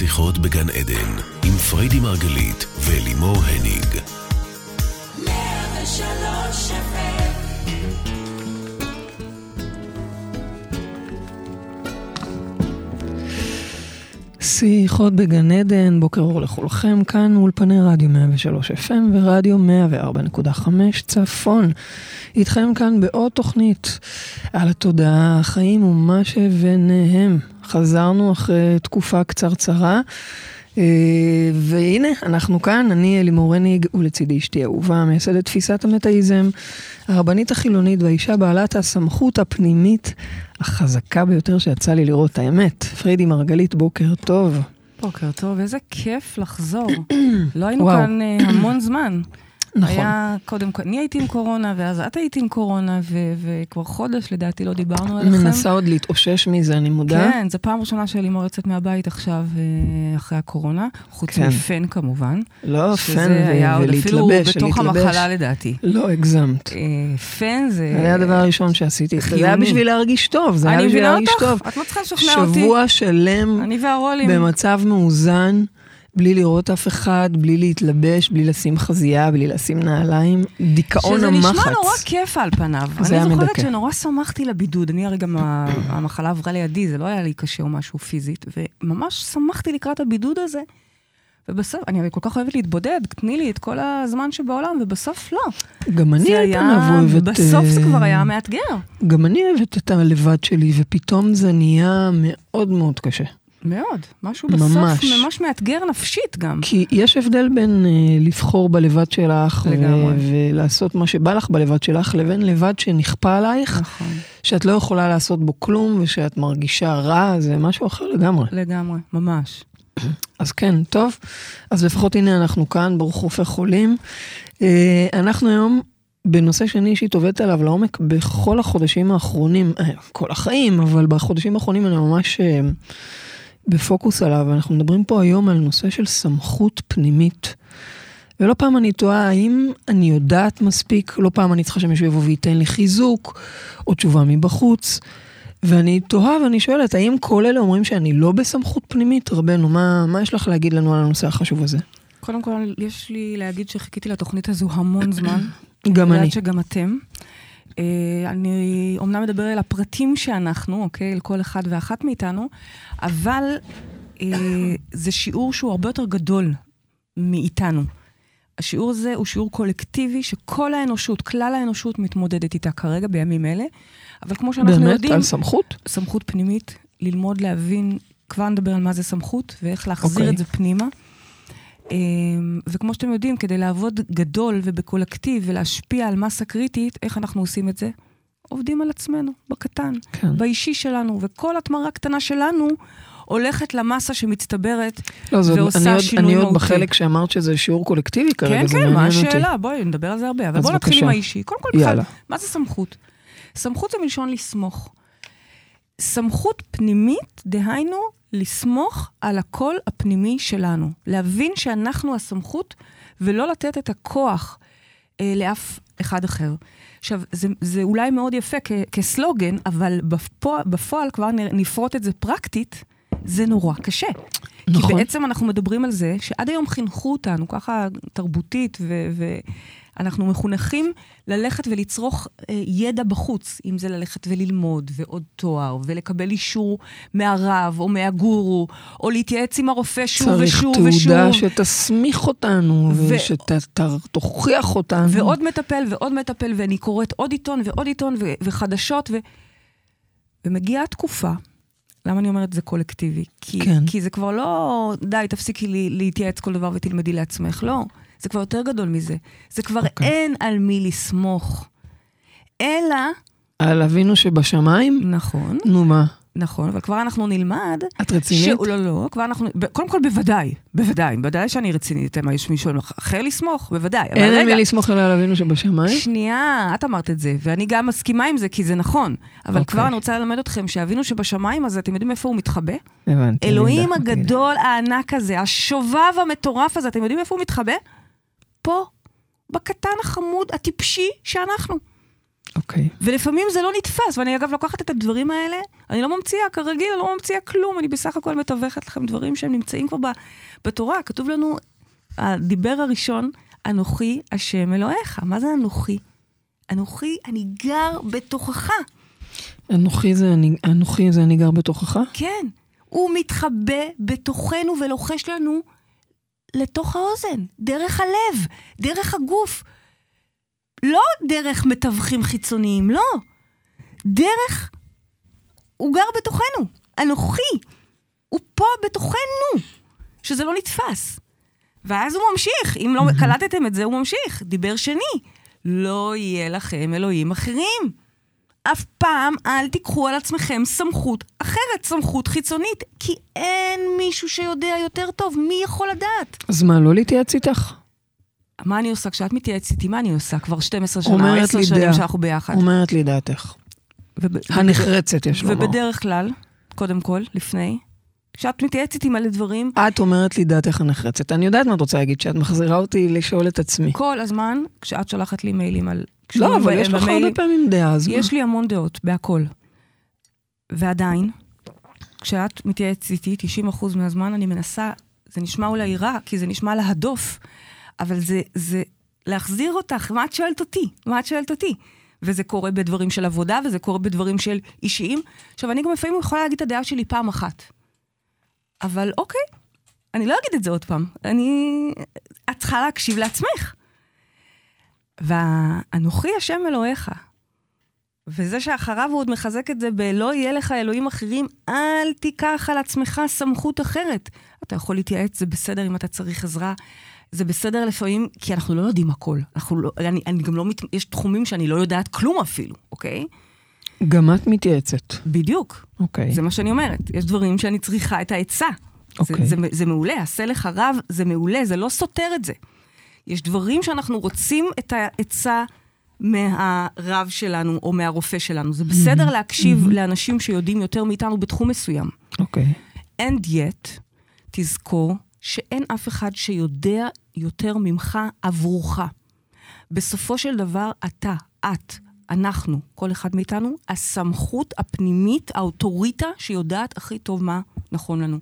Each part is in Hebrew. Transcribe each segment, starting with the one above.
שיחות בגן עדן, עם פריידי מרגלית ולימור הניג. שיחות בגן עדן, בוקר אור לכולכם, כאן אולפני רדיו 103 FM ורדיו 104.5 צפון. איתכם כאן בעוד תוכנית על התודעה, החיים ומה שביניהם. חזרנו אחרי תקופה קצרצרה. אה, והנה, אנחנו כאן, אני אלימור הניג ולצידי אשתי אהובה, מייסדת תפיסת המטאיזם, הרבנית החילונית והאישה בעלת הסמכות הפנימית החזקה ביותר שיצא לי לראות, האמת. פריידי מרגלית, בוקר טוב. בוקר טוב, איזה כיף לחזור. לא היינו כאן uh, המון זמן. נכון. היה קודם כל, אני הייתי עם קורונה, ואז את היית עם קורונה, ו- וכבר חודש לדעתי לא דיברנו עליכם. מנסה עוד להתאושש מזה, אני מודה. כן, זו פעם ראשונה שלימור יוצאת מהבית עכשיו, אה, אחרי הקורונה, חוץ כן. מפן כמובן. לא, שזה פן ו- היה עוד אפילו ולהתלבש, בתוך ולהתלבש. המחלה לדעתי. לא, הגזמת. אה, פן זה... זה היה הדבר הראשון שעשיתי. זה היה. בשביל להרגיש טוב, זה היה אני בשביל מבינה להרגיש טוב. אותך, את לא צריכה לשכנע אותי. שבוע שלם אני והרולים. במצב מאוזן, בלי לראות אף אחד, בלי להתלבש, בלי לשים חזייה, בלי לשים נעליים, דיכאון שזה המחץ. נשמע נורא כיף על פניו. זה היה אני זוכרת מדכא. שנורא שמחתי לבידוד. אני הרי גם המחלה עברה לידי, זה לא היה לי קשה או משהו פיזית, וממש שמחתי לקראת הבידוד הזה. ובסוף, אני כל כך אוהבת להתבודד, תני לי את כל הזמן שבעולם, ובסוף לא. גם אני על פניו אוהבת... בסוף זה אה, כבר היה מאתגר. גם אני אוהבת את הלבד שלי, ופתאום זה נהיה מאוד מאוד קשה. מאוד. משהו ממש. בסוף ממש מאתגר נפשית גם. כי יש הבדל בין אה, לבחור בלבד שלך, ו- לגמרי. ולעשות מה שבא לך בלבד שלך, לבין לבד שנכפה עלייך, נכון, שאת לא יכולה לעשות בו כלום, ושאת מרגישה רע, זה משהו אחר לגמרי. לגמרי, ממש. אז כן, טוב. אז לפחות הנה אנחנו כאן, ברוך רופא חולים. אה, אנחנו היום בנושא שאני אישית עובדת עליו לעומק בכל החודשים האחרונים, אה, כל החיים, אבל בחודשים האחרונים אני ממש אה, בפוקוס עליו. אנחנו מדברים פה היום על נושא של סמכות פנימית. ולא פעם אני תוהה האם אני יודעת מספיק, לא פעם אני צריכה שמישהו יבוא וייתן לי חיזוק, או תשובה מבחוץ. ואני תוהה ואני שואלת, האם כל אלה אומרים שאני לא בסמכות פנימית? רבנו, מה, מה יש לך להגיד לנו על הנושא החשוב הזה? קודם כל, יש לי להגיד שחיכיתי לתוכנית הזו המון זמן. גם אני אני. יודעת שגם אתם. אה, אני אומנם מדבר על הפרטים שאנחנו, אוקיי? על כל אחד ואחת מאיתנו, אבל אה, זה שיעור שהוא הרבה יותר גדול מאיתנו. השיעור הזה הוא שיעור קולקטיבי שכל האנושות, כלל האנושות מתמודדת איתה כרגע, בימים אלה. אבל כמו שאנחנו באמת? יודעים, על סמכות? סמכות פנימית, ללמוד להבין, כבר נדבר על מה זה סמכות ואיך להחזיר אוקיי. את זה פנימה. אמ, וכמו שאתם יודעים, כדי לעבוד גדול ובקולקטיב ולהשפיע על מסה קריטית, איך אנחנו עושים את זה? עובדים על עצמנו, בקטן, כן. באישי שלנו, וכל התמרה קטנה שלנו הולכת למסה שמצטברת. לא, זה ועושה אני עוד, שינוי אני עוד מהותי. בחלק שאמרת שזה שיעור קולקטיבי כרגע, כן, זה כן, מה מעניין אותי. השאלה? בואי נדבר על זה הרבה. אבל בואו נתחיל. עם האישי. קודם כל, בכלל. מה זה סמכות? סמכות זה מלשון לסמוך. סמכות פנימית, דהיינו, לסמוך על הקול הפנימי שלנו. להבין שאנחנו הסמכות, ולא לתת את הכוח אה, לאף אחד אחר. עכשיו, זה, זה אולי מאוד יפה כ- כסלוגן, אבל בפועל, בפועל כבר נפרוט את זה פרקטית, זה נורא קשה. נכון. כי בעצם אנחנו מדברים על זה שעד היום חינכו אותנו, ככה תרבותית, ואנחנו מחונכים ללכת ולצרוך אה, ידע בחוץ, אם זה ללכת וללמוד, ועוד תואר, ולקבל אישור מהרב או מהגורו, או להתייעץ עם הרופא שוב צריך ושוב תעודה ושוב. שתסמיך אותנו, ו- ושתוכיח אותנו. ועוד מטפל ועוד מטפל, ואני קוראת עוד עיתון ועוד עיתון ו- וחדשות, ו... ומגיעה תקופה, למה אני אומרת זה קולקטיבי? כי, כן. כי זה כבר לא, די, תפסיקי לי, להתייעץ כל דבר ותלמדי לעצמך. לא, זה כבר יותר גדול מזה. זה כבר אוקיי. אין על מי לסמוך. אלא, על אבינו שבשמיים? נכון, נו מה, נכון, אבל כבר אנחנו נלמד... את רצינית? שהוא, לא, לא, כבר אנחנו, קודם כל בוודאי, בוודאי, בוודאי שאני רצינית, מה, יש מישהו אחר לסמוך? בוודאי. אין על מי לסמוך אלא על אבינו שבשמיים? שנייה, את אמרת את זה, ואני גם מסכימה עם זה, כי זה נכון. אבל אוקיי. כבר אני רוצה ללמד אתכם שאבינו שבשמיים הזה, אתם יודעים איפה הוא מתחבא? הבנתי. אלוהים יודעת, הגדול, הענק הזה, השובב המטורף הזה, אתם יודעים איפה הוא מתחבא? פה, בקטן החמוד, הטיפשי שאנחנו. אוקיי. ולפעמים זה לא נתפס, ואני אגב לוקחת את הדברים האלה, אני לא ממציאה, כרגיל, אני לא ממציאה כלום, אני בסך הכל מתווכת לכם דברים שהם נמצאים כבר ב- בתורה. כתוב לנו, הדיבר הראשון, אנוכי השם אלוהיך. מה זה אנוכי? אנוכי, אני גר בתוכך. אנוכי זה אני, אנוכי זה אני גר בתוכך? כן, הוא מתחבא בתוכנו ולוחש לנו לתוך האוזן, דרך הלב, דרך הגוף. לא דרך מתווכים חיצוניים, לא. דרך... הוא גר בתוכנו, אנוכי. הוא פה בתוכנו, שזה לא נתפס. ואז הוא ממשיך, אם לא קלטתם את זה, הוא ממשיך. דיבר שני, לא יהיה לכם אלוהים אחרים. אף פעם אל תיקחו על עצמכם סמכות אחרת, סמכות חיצונית, כי אין מישהו שיודע יותר טוב, מי יכול לדעת? אז מה, לא להתייעץ איתך? מה אני עושה? כשאת מתייעצת איתי, מה אני עושה? כבר 12 שנה, אומרת 10 לי שנים. שאנחנו ביחד. אומרת לי דעתך. וב- הנחרצת, יש לומר. ובדרך כלל, קודם כל, לפני, כשאת מתייעצת איתי מלא דברים, את אומרת לי דעתך הנחרצת. אני יודעת מה את רוצה להגיד, שאת מחזירה אותי לשאול את עצמי. כל הזמן, כשאת שולחת לי מיילים על... לא, אבל יש לך הרבה פעמים דעה, אז מה? יש לי המון דעות, בהכל. ועדיין, כשאת מתייעצת איתי, 90% מהזמן אני מנסה, זה נשמע אולי רע, כי זה נשמע להדוף, אבל זה, זה להחזיר אותך, מה את שואלת אותי? מה את שואלת אותי? וזה קורה בדברים של עבודה, וזה קורה בדברים של אישיים. עכשיו, אני גם לפעמים יכולה להגיד את הדעה שלי פעם אחת. אבל אוקיי, אני לא אגיד את זה עוד פעם. אני... את צריכה להקשיב לעצמך. ואנוכי השם אלוהיך. וזה שאחריו הוא עוד מחזק את זה ב"לא יהיה לך אלוהים אחרים", אל תיקח על עצמך סמכות אחרת. אתה יכול להתייעץ, זה בסדר אם אתה צריך עזרה. זה בסדר לפעמים, כי אנחנו לא יודעים הכל. אנחנו לא, אני, אני גם לא, מת, יש תחומים שאני לא יודעת כלום אפילו, אוקיי? גם את מתייעצת. בדיוק. אוקיי. זה מה שאני אומרת. יש דברים שאני צריכה את העצה. אוקיי. זה, זה, זה מעולה, עשה לך רב, זה מעולה, זה לא סותר את זה. יש דברים שאנחנו רוצים את העצה מהרב שלנו או מהרופא שלנו. זה בסדר להקשיב לאנשים שיודעים יותר מאיתנו בתחום מסוים. אוקיי. And yet, תזכור שאין אף אחד שיודע יותר ממך עבורך. בסופו של דבר, אתה, את, אנחנו, כל אחד מאיתנו, הסמכות הפנימית, האוטוריטה שיודעת הכי טוב מה נכון לנו.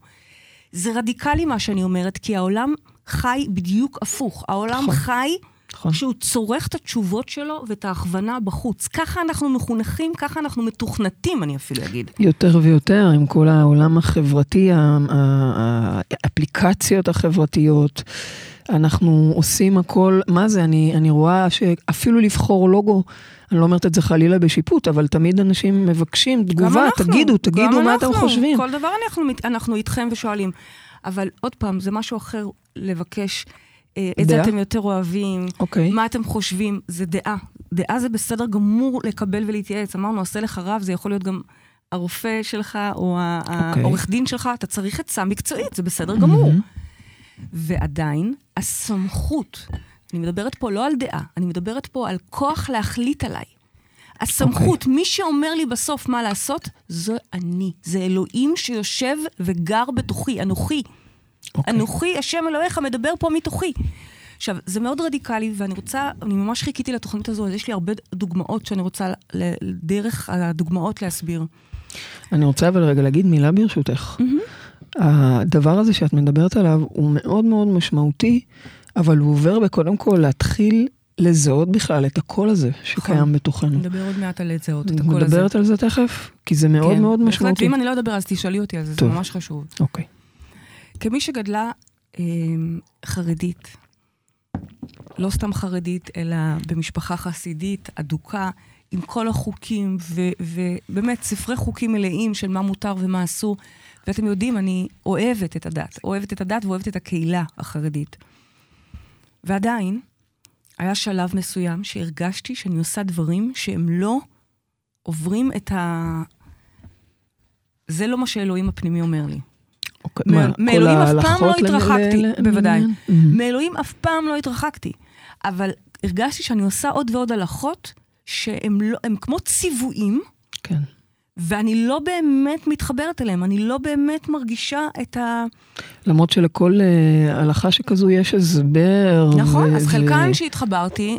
זה רדיקלי מה שאני אומרת, כי העולם חי בדיוק הפוך. העולם נכון. חי נכון. כשהוא צורך את התשובות שלו ואת ההכוונה בחוץ. ככה אנחנו מחונכים, ככה אנחנו מתוכנתים, אני אפילו אגיד. יותר ויותר עם כל העולם החברתי, האפליקציות החברתיות. אנחנו עושים הכל, מה זה, אני, אני רואה שאפילו לבחור לוגו, אני לא אומרת את זה חלילה בשיפוט, אבל תמיד אנשים מבקשים תגובה, אנחנו, תגידו, תגידו מה אתם אנחנו. חושבים. כל דבר אנחנו, אנחנו איתכם ושואלים. אבל עוד פעם, זה משהו אחר לבקש אה, את זה דעה? אתם יותר אוהבים, אוקיי. מה אתם חושבים, זה דעה. דעה זה בסדר גמור לקבל ולהתייעץ. אמרנו, עשה לך רב, זה יכול להיות גם הרופא שלך או אוקיי. העורך דין שלך, אתה צריך עצה מקצועית, זה בסדר גמור. מהמם. ועדיין, הסמכות, אני מדברת פה לא על דעה, אני מדברת פה על כוח להחליט עליי. הסמכות, אוקיי. מי שאומר לי בסוף מה לעשות, זה אני. זה אלוהים שיושב וגר בתוכי, אנוכי. אוקיי. אנוכי, השם אלוהיך, מדבר פה מתוכי. עכשיו, זה מאוד רדיקלי, ואני רוצה, אני ממש חיכיתי לתוכנית הזו, אז יש לי הרבה דוגמאות שאני רוצה דרך הדוגמאות להסביר. אני רוצה אבל רגע להגיד מילה ברשותך. הדבר הזה שאת מדברת עליו הוא מאוד מאוד משמעותי, אבל הוא עובר בקודם כל להתחיל לזהות בכלל את הקול הזה שקיים בתוכנו. נדבר עוד מעט על לזהות את הקול הזה. מדברת על זה תכף? כי זה מאוד כן, מאוד בהחלט, משמעותי. ואם אני לא אדבר אז תשאלי אותי על זה, זה טוב. ממש חשוב. אוקיי. כמי שגדלה אה, חרדית, לא סתם חרדית, אלא במשפחה חסידית, אדוקה, עם כל החוקים, ובאמת ספרי חוקים מלאים של מה מותר ומה אסור. ואתם יודעים, אני אוהבת את הדת, אוהבת את הדת ואוהבת את הקהילה החרדית. ועדיין, היה שלב מסוים שהרגשתי שאני עושה דברים שהם לא עוברים את ה... זה לא מה שאלוהים הפנימי אומר לי. אוקיי. מאלוהים אף פעם לא התרחקתי, בוודאי. מאלוהים אף פעם לא התרחקתי. אבל הרגשתי שאני עושה עוד ועוד הלכות שהם לא, כמו ציוויים, כן. ואני לא באמת מתחברת אליהם, אני לא באמת מרגישה את ה... למרות שלכל אה, הלכה שכזו יש הסבר. נכון, ו- אז ו- חלקן שהתחברתי,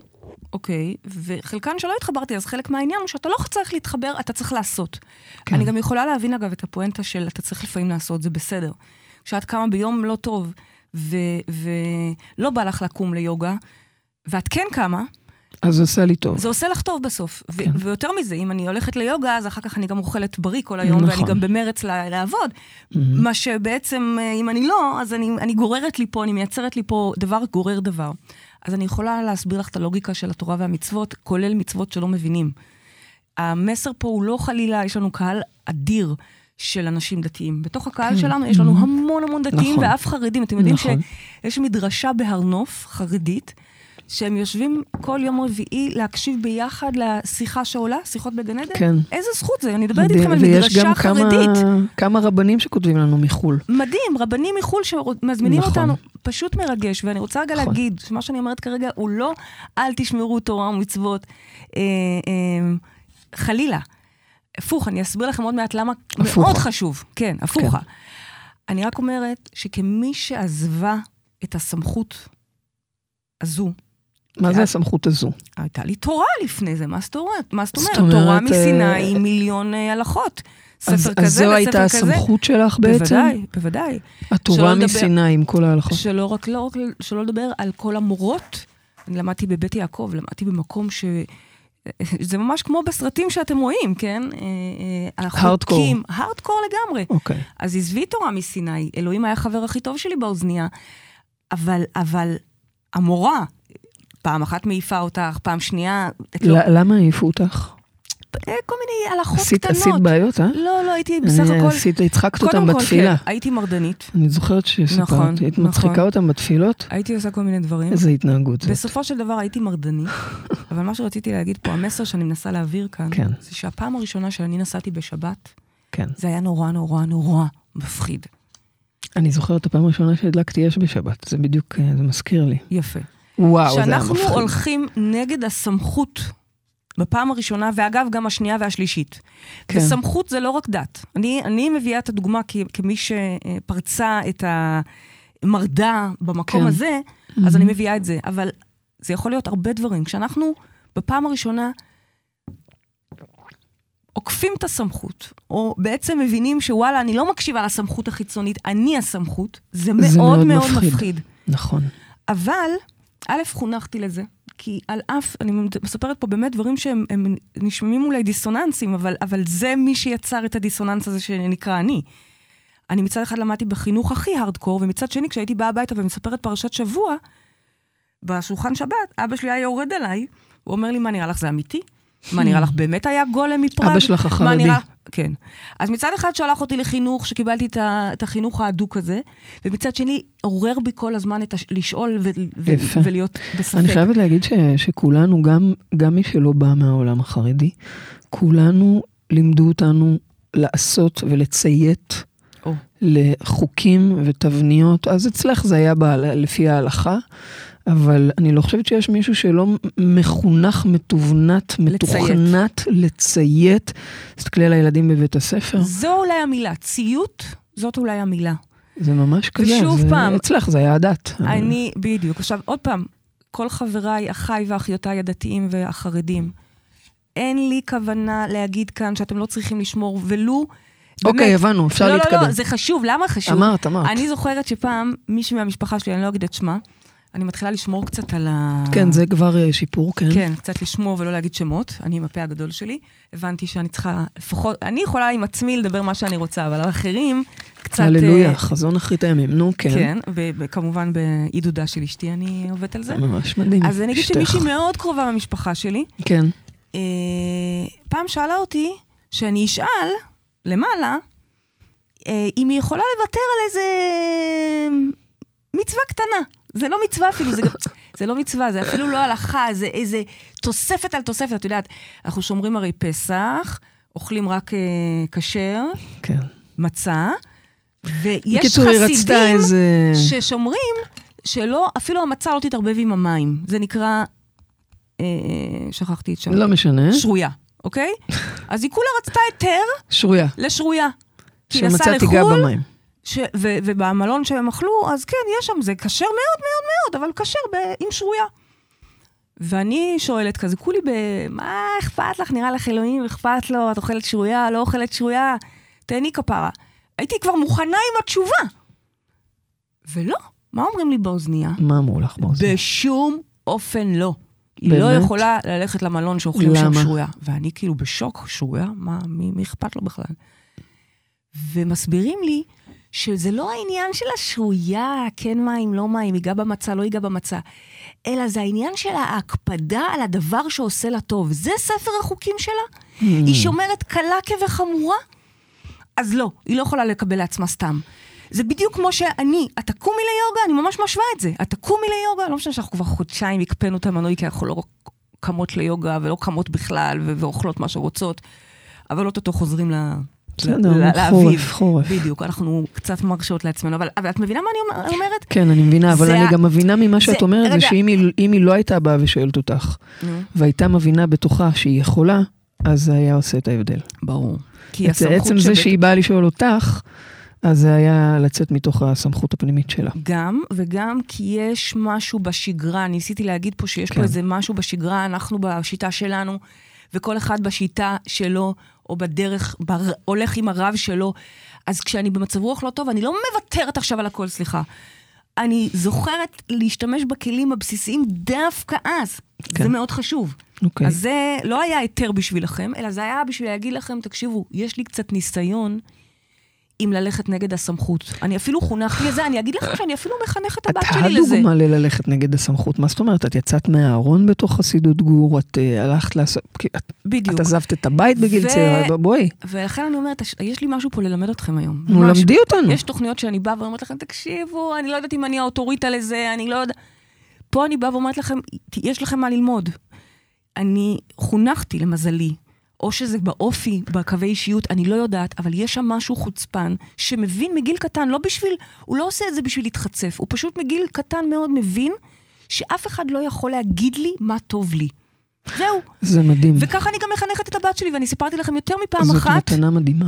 אוקיי, וחלקן שלא התחברתי, אז חלק מהעניין הוא שאתה לא צריך להתחבר, אתה צריך לעשות. כן. אני גם יכולה להבין, אגב, את הפואנטה של אתה צריך לפעמים לעשות, זה בסדר. כשאת קמה ביום לא טוב, ו- ולא בא לך לקום ליוגה, ואת כן קמה, אז זה עושה לי טוב. זה עושה לך טוב בסוף. כן. ויותר מזה, אם אני הולכת ליוגה, אז אחר כך אני גם אוכלת בריא כל היום, נכון. ואני גם במרץ לעבוד. מה שבעצם, אה, אם אני לא, אז אני, אני גוררת לי פה, אני מייצרת לי פה דבר גורר דבר. אז אני יכולה להסביר לך את הלוגיקה של התורה והמצוות, כולל מצוות שלא מבינים. המסר פה הוא לא חלילה, יש לנו קהל אדיר של אנשים דתיים. בתוך הקהל שלנו יש לנו המון המון דתיים נכון. ואף חרדים. אתם יודעים נכון. שיש מדרשה בהר נוף, חרדית, שהם יושבים כל יום רביעי להקשיב ביחד לשיחה שעולה, שיחות בגן עדן. כן. איזה זכות זה, אני מדברת איתכם על ויש מדרשה גם כמה, חרדית. כמה רבנים שכותבים לנו מחו"ל. מדהים, רבנים מחו"ל שמזמינים נכון. אותנו, פשוט מרגש. ואני רוצה רגע נכון. להגיד, שמה שאני אומרת כרגע הוא לא אל תשמרו תורה ומצוות, אה, אה, חלילה. הפוך, אני אסביר לכם עוד מעט למה הפוכה. מאוד חשוב. כן, הפוכה. כן. אני רק אומרת שכמי שעזבה את הסמכות הזו, מה זה את- הסמכות הזו? הייתה לי תורה לפני זה, מה זאת אומרת? מה זאת אומרת? תורה אומרת, מסיני אה, עם מיליון אה, הלכות. ספר אז, כזה אז זו וספר הייתה כזה. הסמכות שלך בעצם? בוודאי, בוודאי. התורה מסיני עם כל ההלכות. שלא רק, לא רק, שלא לדבר על כל המורות. אני למדתי בבית יעקב, למדתי במקום ש... זה ממש כמו בסרטים שאתם רואים, כן? אה, אה. הארדקור לגמרי. אוקיי. אז עזבי תורה מסיני, אלוהים היה החבר הכי טוב שלי באוזנייה, אבל, אבל המורה, פעם אחת מעיפה אותך, פעם שנייה, לא, למה העיפו אותך? אה, כל מיני הלכות עשית, קטנות. עשית בעיות, אה? לא, לא, הייתי בסך אני הכל... עשית, הצחקת אותם בתפילה. כן, הייתי מרדנית, אני זוכרת שסיפרת, נכון, היית נכון. מצחיקה אותם בתפילות? הייתי עושה כל מיני דברים. איזה התנהגות זאת. בסופו של דבר הייתי מרדנית, אבל מה שרציתי להגיד פה, המסר שאני מנסה להעביר כאן, כן. זה שהפעם הראשונה שאני נסעתי בשבת, כן. זה היה נורא נורא נורא מפחיד. אני זוכרת את הפעם הראשונה שהדלקתי אש בשבת, זה בדיוק, אה, זה מזכיר לי. יפה. וואו, זה היה שאנחנו מפחיד. הולכים נגד הסמכות בפעם הראשונה, ואגב, גם השנייה והשלישית. כן. וסמכות זה לא רק דת. אני, אני מביאה את הדוגמה כ, כמי שפרצה את המרדה במקום כן. הזה, אז אני מביאה את זה. אבל זה יכול להיות הרבה דברים. כשאנחנו בפעם הראשונה עוקפים את הסמכות, או בעצם מבינים שוואלה, אני לא מקשיבה לסמכות החיצונית, אני הסמכות, זה מאוד זה מאוד מאוד מפחיד. מפחיד. נכון. אבל, א', חונכתי לזה, כי על אף, אני מספרת פה באמת דברים שהם הם נשמעים אולי דיסוננסים, אבל, אבל זה מי שיצר את הדיסוננס הזה שנקרא אני. אני מצד אחד למדתי בחינוך הכי הארדקור, ומצד שני, כשהייתי באה הביתה ומספרת פרשת שבוע, בשולחן שבת, אבא שלי היה יורד עליי, הוא אומר לי, מה נראה לך, זה אמיתי? מה נראה לך, באמת היה גולם מפראג? אבא שלך החרדי. נראה- כן. אז מצד אחד שלח אותי לחינוך, שקיבלתי את, ה, את החינוך ההדוק הזה, ומצד שני עורר בי כל הזמן את הש, לשאול ו, ו. ולהיות בספק. אני חייבת להגיד ש, שכולנו, גם, גם מי שלא בא מהעולם החרדי, כולנו לימדו אותנו לעשות ולציית או. לחוקים ותבניות. אז אצלך זה היה בה, לפי ההלכה, אבל אני לא חושבת שיש מישהו שלא מחונך, מתובנת, מתוכנת, לציית. תסתכלי על הילדים בבית הספר, זו אולי המילה, ציות, זאת אולי המילה. זה ממש כזה. ושוב זה, פעם, אצלך זה היה הדת. אני, בדיוק. עכשיו, עוד פעם, כל חבריי, אחיי ואחיותיי הדתיים והחרדים, אין לי כוונה להגיד כאן שאתם לא צריכים לשמור ולו... אוקיי, באמת, הבנו, אפשר לא, להתקדם. לא, לא, זה חשוב, למה חשוב? אמרת, אמרת. אני זוכרת שפעם, מישהי מהמשפחה שלי, אני לא אגיד את שמה, אני מתחילה לשמור קצת על ה... כן, זה כבר אה, שיפור, כן. כן, קצת לשמור ולא להגיד שמות, אני עם הפה הגדול שלי. הבנתי שאני צריכה, לפחות, אני יכולה עם עצמי לדבר מה שאני רוצה, אבל על אחרים, קצת... הללויה, אה, חזון אחרית הימים, נו, כן. כן, וכמובן בעידודה של אשתי אני עובדת על זה. ממש מדהים. אז אני אגיד. שמישהי מאוד קרובה במשפחה שלי, כן. אה, פעם שאלה אותי שאני אשאל למעלה, אם היא יכולה לוותר על איזה מצווה קטנה. זה לא מצווה אפילו, זה, גם, זה לא מצווה, זה אפילו לא הלכה, זה איזה תוספת על תוספת. את יודעת, אנחנו שומרים הרי פסח, אוכלים רק אה, כשר, כן. מצה, ויש חסידים איזה... ששומרים שלא, אפילו המצה לא תתערבב עם המים. זה נקרא, אה, שכחתי את שם. לא משנה. שרויה, אוקיי? אז היא כולה רצתה היתר שרויה. לשרויה. כי נסעה שמצא תיגע לחו"ל, במים. ש... ו... ובמלון שהם אכלו, אז כן, יש שם, זה כשר מאוד מאוד מאוד, אבל כשר ב... עם שרויה. ואני שואלת כזה, כולי ב... מה אכפת לך? נראה לך אלוהים, אכפת לו, את אוכלת שרויה, לא אוכלת שרויה, תהני כפרה. הייתי כבר מוכנה עם התשובה. ולא, מה אומרים לי באוזנייה? מה אמרו לך באוזניה? בשום אופן לא. היא באמת? לא יכולה ללכת למלון שאוכלים שם? שרויה. ואני כאילו בשוק, שרויה? מה, מי, מי אכפת לו בכלל? ומסבירים לי שזה לא העניין של השרויה, כן מים, לא מים, ייגע במצה, לא ייגע במצה, אלא זה העניין של ההקפדה על הדבר שעושה לה טוב. זה ספר החוקים שלה? היא שומרת קלה כבחמורה? אז לא, היא לא יכולה לקבל לעצמה סתם. זה בדיוק כמו שאני, את תקומי ליוגה, אני ממש משווה את זה. את תקומי ליוגה, לא משנה שאנחנו כבר חודשיים הקפאנו את המנוי, כי אנחנו לא קמות ליוגה ולא קמות בכלל ואוכלות מה שרוצות, אבל אוטוטו חוזרים ל... בסדר, ל- חורף. חורף. בדיוק, אנחנו קצת מרשות לעצמנו, אבל, אבל את מבינה מה אני אומר- אומרת? כן, אני מבינה, אבל זה אני ה- גם מבינה ממה שאת זה- אומרת, זה רגע. שאם היא- היא לא הייתה באה ושואלת אותך, והייתה מבינה בתוכה שהיא יכולה, אז זה היה עושה את ההבדל. ברור. כי עצם הסמכות עצם זה שבית- שהיא באה לשאול אותך, אז זה היה לצאת מתוך הסמכות הפנימית שלה. גם, וגם כי יש משהו בשגרה, ניסיתי להגיד פה שיש כן. פה איזה משהו בשגרה, אנחנו בשיטה שלנו, וכל אחד בשיטה שלו, או בדרך, בר, הולך עם הרב שלו. אז כשאני במצב רוח לא טוב, אני לא מוותרת עכשיו על הכל, סליחה. אני זוכרת להשתמש בכלים הבסיסיים דווקא אז. כן. זה מאוד חשוב. אוקיי. אז זה לא היה היתר בשבילכם, אלא זה היה בשביל להגיד לכם, תקשיבו, יש לי קצת ניסיון עם ללכת נגד הסמכות. אני אפילו חונכתי לזה, אני אגיד לכם שאני אפילו מחנכת את את הבת שלי לזה. הדוגמה לללכת נגד הסמכות. מה זאת אומרת? את יצאת מהארון בתוך חסידות גור, את אה, הלכת לעשות... את- בדיוק. את עזבת את הבית בגיל ו- צעיר, בואי, ולכן אני אומרת, "יש- לי משהו פה ללמד אתכם היום. נו. למדי אותנו. יש תוכניות שאני באה ואומרת לכם, תקשיבו, אני לא יודעת אם אני האוטוריטה לזה, אני לא יודעת... פה אני באה ואומרת לכם, יש לכם מה ללמוד. אני חונכתי, למזלי, או שזה באופי, בקווי אישיות, אני לא יודעת, אבל יש שם משהו חוצפן, שמבין מגיל קטן, לא בשביל, הוא לא עושה את זה בשביל להתחצף, הוא פשוט מגיל קטן מאוד מבין שאף אחד לא יכול להגיד לי מה טוב לי. זהו. זה מדהים. וככה אני גם מחנכת את הבת שלי, ואני סיפרתי לכם יותר מפעם זאת אחת, מתנה מדהימה.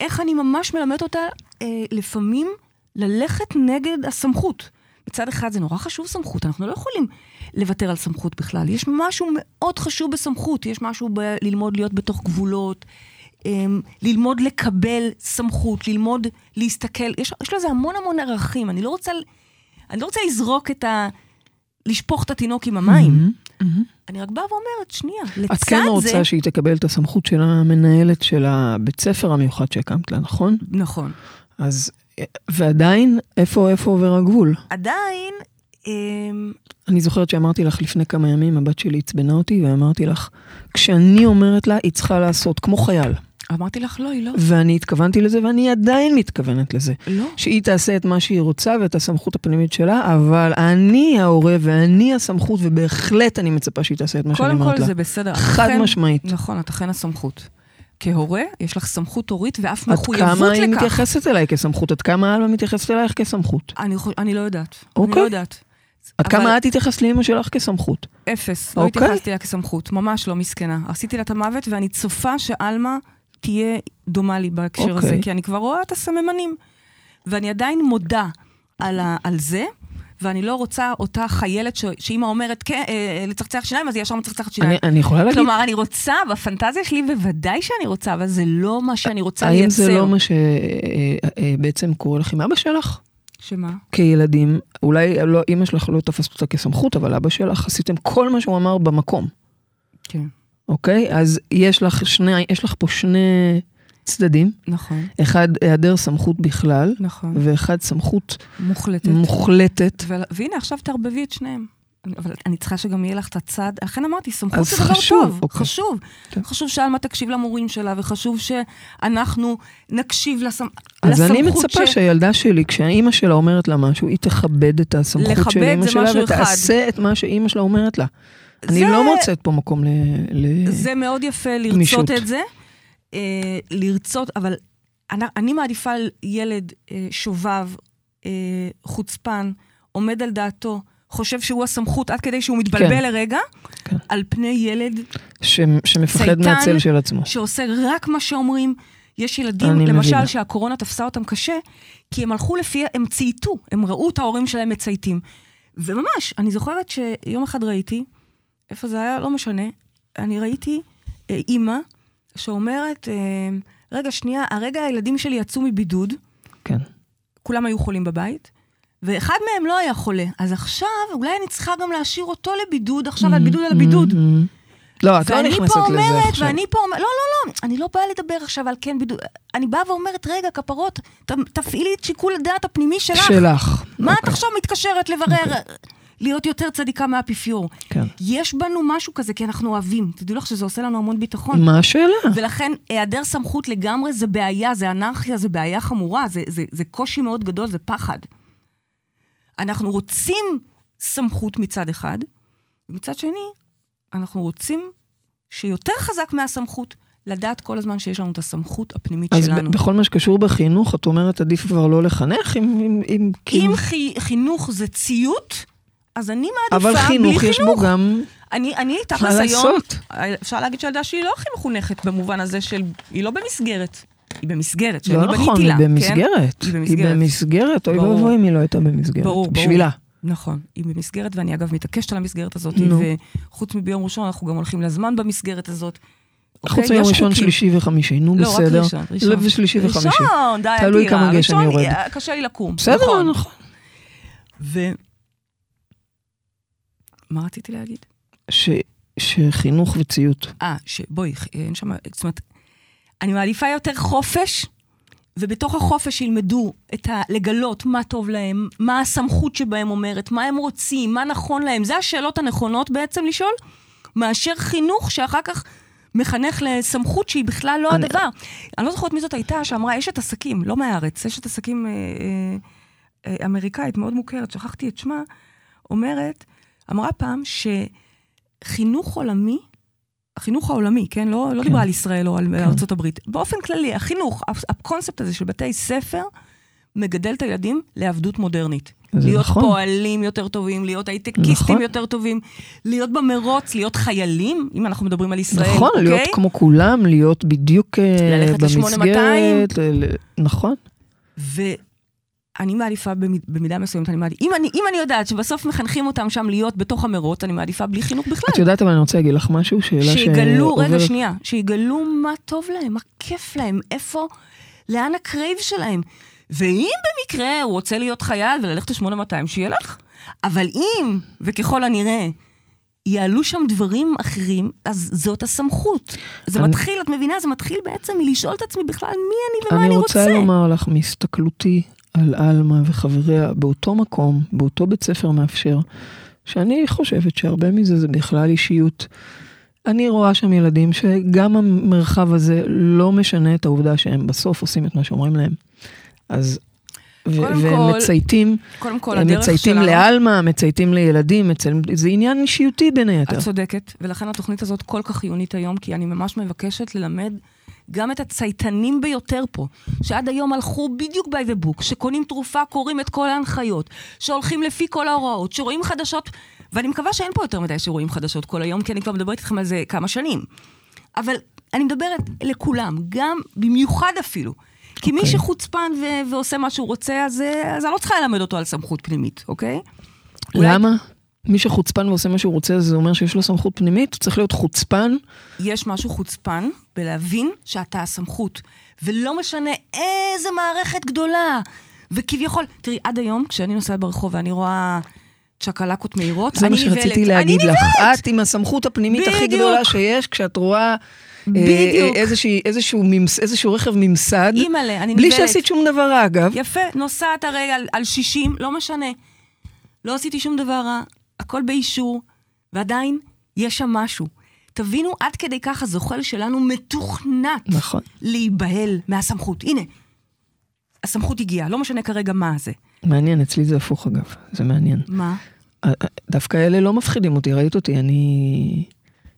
איך אני ממש מלמדת אותה אה, לפעמים ללכת נגד הסמכות. מצד אחד זה נורא חשוב סמכות, אנחנו לא יכולים לוותר על סמכות בכלל. יש משהו מאוד חשוב בסמכות, יש משהו בללמוד להיות בתוך גבולות, אה, ללמוד לקבל סמכות, ללמוד להסתכל, יש, יש לזה המון המון ערכים. אני לא רוצה, אני לא רוצה לזרוק את ה... לשפוך את התינוק עם המים. מהמם, מהמם. אני רק באה ואומרת, שנייה, לצד את כן זה... רוצה שהיא תקבל את הסמכות של המנהלת של הבית ספר המיוחד שהקמת לה, נכון? נכון. אז, ועדיין, איפה, איפה עובר הגבול? עדיין, אמ, אני זוכרת שאמרתי לך לפני כמה ימים, הבת שלי עצבנה אותי, ואמרתי לך, כשאני אומרת לה, היא צריכה לעשות כמו חייל. אמרתי לך, לא, היא לא. ואני התכוונתי לזה, ואני עדיין מתכוונת לזה. לא. שהיא תעשה את מה שהיא רוצה ואת הסמכות הפנימית שלה, אבל אני ההורה ואני הסמכות, ובהחלט אני מצפה שהיא תעשה את מה שאני קודם אומרת כל לה. זה בסדר. חד אכן- משמעית. נכון, את אכן הסמכות. כהורה, יש לך סמכות הורית ואף עד מחויבות כמה היא לכך. מתייחסת אליי כסמכות? עד כמה אלמה מתייחסת אלייך כסמכות? אני, חו- אני לא יודעת. אני אוקיי. לא יודעת. עד אבל- כמה את התייחסת לאמא שלך כסמכות? אפס. לא אוקיי. התייחסתי אליה כסמכות, ממש לא מסכנה. עשיתי לה את המוות ואני צופה שעלמה תהיה דומה לי בהקשר אוקיי. הזה, כי אני כבר רואה את הסממנים. ואני עדיין מודה על, ה, על זה, ואני לא רוצה אותה חיילת ש, שאימא אומרת, כן, אה, לצחצח שיניים, אז היא ישר מצחצחת שיניים. אני, אני יכולה להגיד, כלומר, אני רוצה, בפנטזיה שלי בוודאי שאני רוצה, אבל זה לא מה שאני רוצה האם לייצר. זה לא מה שבעצם קורה לך עם אבא שלך? שמה? כילדים, אולי לא, אימא שלך לא תפסת אותה כסמכות, אבל אבא שלך עשיתם כל מה שהוא אמר במקום, כן, אוקיי? אז יש לך שני, יש לך פה שני צדדים, נכון, אחד היעדר סמכות בכלל, נכון. ואחד סמכות מוחלטת. מוחלטת. ו- והנה, עכשיו תערבבי את שניהם. אני- אבל אני צריכה שגם יהיה לך את הצד, לכן אמרתי, סמכות זה דבר חשוב, טוב, אוקיי. חשוב. כן. חשוב שעלמה תקשיב למורים שלה, וחשוב שאנחנו נקשיב לסמ... אז אני לסמכות מצפה שהילדה שלי, כשהאימא שלה אומרת לה משהו, היא תכבד את הסמכות של אימא שלה, משהו אחד. ותעשה את מה שאימא שלה אומרת לה. אני זה- לא מוצאת פה מקום ל... ל... זה מאוד יפה לרצות גמישות. את זה, אה, לרצות, אבל אני, אני מעדיפה ילד אה, שובב, אה, חוצפן, עומד על דעתו, חושב שהוא הסמכות עד כדי שהוא מתבלבל כן. לרגע, כן. על פני ילד ש... שמפחד צייתן. מהצל של עצמו. שעושה רק מה שאומרים. יש ילדים, למשל, מבינה. שהקורונה תפסה אותם קשה, כי הם הלכו לפי, הם צייתו, הם ראו את ההורים שלהם מצייתים. וממש, אני זוכרת שיום אחד ראיתי איפה זה היה? לא משנה. אני ראיתי אה, אימא שאומרת, אה, רגע, שנייה, הרגע הילדים שלי יצאו מבידוד, כן. כולם היו חולים בבית, ואחד מהם לא היה חולה. אז עכשיו, אולי אני צריכה גם להשאיר אותו לבידוד, עכשיו על בידוד על הבידוד. לא, את לא נכנסת לזה אומרת, עכשיו. ואני פה אומרת, לא, לא, לא, אני לא באה לדבר עכשיו על כן בידוד. אני באה ואומרת, רגע, כפרות, ת, תפעילי את שיקול הדעת הפנימי שלך. שלך. מה את אוקיי. עכשיו מתקשרת לברר, להיות יותר צדיקה מהאפיפיור? כן. יש בנו משהו כזה, כי אנחנו אוהבים. תדעו לך שזה עושה לנו המון ביטחון. מה השאלה? ולכן היעדר סמכות לגמרי זה בעיה, זה אנרכיה, זה בעיה חמורה, זה, זה, זה קושי מאוד גדול, זה פחד. אנחנו רוצים סמכות מצד אחד, ומצד שני, אנחנו רוצים שיותר חזק מהסמכות, לדעת כל הזמן שיש לנו את הסמכות הפנימית אז שלנו. ב- בכל מה שקשור בחינוך, את אומרת עדיף כבר לא לחנך. עם, עם כאילו- אם חי, חינוך זה ציות, אז אני מעדיפה אבל בלי חינוך יש בו גם... אני, אני היום, לעשות? אפשר להגיד שהילדה שלי לא הכי מחונכת במובן הזה של, היא לא במסגרת. היא במסגרת, שאני לא בניתי נכון, היא לה. במסגרת. היא היא במסגרת. במסגרת, אוי. ואבוי אם היא לא הייתה במסגרת. ברור, ברור. בשבילה. נכון, היא במסגרת, ואני אגב מתעקשת על המסגרת הזאת, נו. וחוץ מביום ראשון, אנחנו גם הולכים לזמן במסגרת הזאת. חוץ אוקיי? מיום יש ראשון. שלישי וחמישי, נו לא, רק בסדר. ראשון, ראשון. לא, ושלישי וחמישי. ראשון, די, תלוי אדירה. כמה גשם יורד. אה, קשה לי לקום. בסדר, נכון. מה רציתי להגיד? ש- שחינוך וציות. אה, שבואי, אין שם, זאת אומרת, אני מעדיפה יותר חופש, ובתוך החופש ילמדו את ה... לגלות מה טוב להם, מה הסמכות שבהם אומרת, מה הם רוצים, מה נכון להם. זה השאלות הנכונות בעצם לשאול, מאשר חינוך שאחר כך מחנך לסמכות שהיא בכלל לא אני- הדבר. אני לא זוכרת מי זאת הייתה שאמרה, אשת עסקים, לא מהארץ, אשת עסקים אה, אה, אה, אמריקאית מאוד מוכרת, שכחתי את שמה, אומרת, אמרה פעם שחינוך עולמי, החינוך העולמי, כן? לא, לא כן. דיברה על ישראל או על כן. ארצות הברית. באופן כללי, החינוך, הקונספט הזה של בתי ספר, מגדל את הילדים לעבדות מודרנית. להיות נכון. פועלים יותר טובים, להיות הייטקיסטים נכון. יותר טובים, להיות במרוץ, להיות חיילים, אם אנחנו מדברים על ישראל, נכון, אוקיי? להיות כמו כולם, להיות בדיוק אה, ללכת במסגרת. ל- ל- נכון. ואני מעדיפה במ- במידה מסוימת, אני מעדיפה, אם אני, אם אני יודעת שבסוף מחנכים אותם שם להיות בתוך המרוץ, אני מעדיפה בלי חינוך בכלל. את יודעת, אבל אני רוצה להגיד לך משהו, שאלה שיגלו, רגע, שעוברת- שנייה, שיגלו מה טוב להם, מה כיף להם, איפה, לאן ה crave שלהם. ואם במקרה הוא רוצה להיות חייל וללכת ל-8200, שילך. אבל אם, וככל הנראה, יעלו שם דברים אחרים, אז זאת הסמכות. זה אני- מתחיל, את מבינה? זה מתחיל בעצם מלשאול את עצמי בכלל מי אני ומה אני אני רוצה רוצה. לומר לך, מהסתכלותי על עלמה וחבריה באותו מקום, באותו בית ספר מאפשר, שאני חושבת שהרבה מזה זה בכלל אישיות. אני רואה שם ילדים שגם המרחב הזה לא משנה את העובדה שהם בסוף עושים את מה שאומרים להם. אז, והם מצייתים, קודם כל, הם מצייתים. לעלמה, מצייתים לילדים, מצייתים, זה עניין אישיותי בין היתר. את צודקת, ולכן התוכנית הזאת כל כך חיונית היום, כי אני ממש מבקשת ללמד גם את הצייתנים ביותר פה, שעד היום הלכו בדיוק by the book, שקונים תרופה, קוראים את כל ההנחיות, שהולכים לפי כל ההוראות, שרואים חדשות, ואני מקווה שאין פה יותר מדי שרואים חדשות כל היום, כי אני כבר מדברת איתכם על זה כמה שנים. אבל אני מדברת לכולם, גם, במיוחד אפילו. כי מי אוקיי. שחוצפן ו- ועושה מה שהוא רוצה, אז, אה, אז אני לא צריכה ללמד אותו על סמכות פנימית, אוקיי? אולי- למה? מי שחוצפן ועושה מה שהוא רוצה, זה אומר שיש לו סמכות פנימית? הוא צריך להיות חוצפן? יש משהו חוצפן בלהבין שאתה הסמכות, ולא משנה איזה מערכת גדולה. וכביכול, תראי, עד היום, כשאני נוסעת ברחוב ואני רואה צ'קלקות מהירות, זה מה. שרציתי אני להגיד לך. את עם הסמכות הפנימית הכי בדיוק. גדולה שיש, כשאת רואה אה, בדיוק. איזושהי- איזשהו ממס- איזשהו רכב ממסד, אימא'לה, אני בלי נבהלת. שעשית שום דבר אגב. יפה, נוסעת הרי על, על 60, לא משנה. לא עשיתי שום דבר רע, הכל באישור, ועדיין יש שם משהו. תבינו, עד כדי כך הזוחל שלנו מתוכנת נכון. להיבהל מהסמכות. הנה, הסמכות הגיעה, לא משנה כרגע מה זה. מעניין, אצלי זה הפוך אגב, זה מעניין. מה? אה, אה, דווקא אלה לא מפחידים אותי, ראית אותי, אני...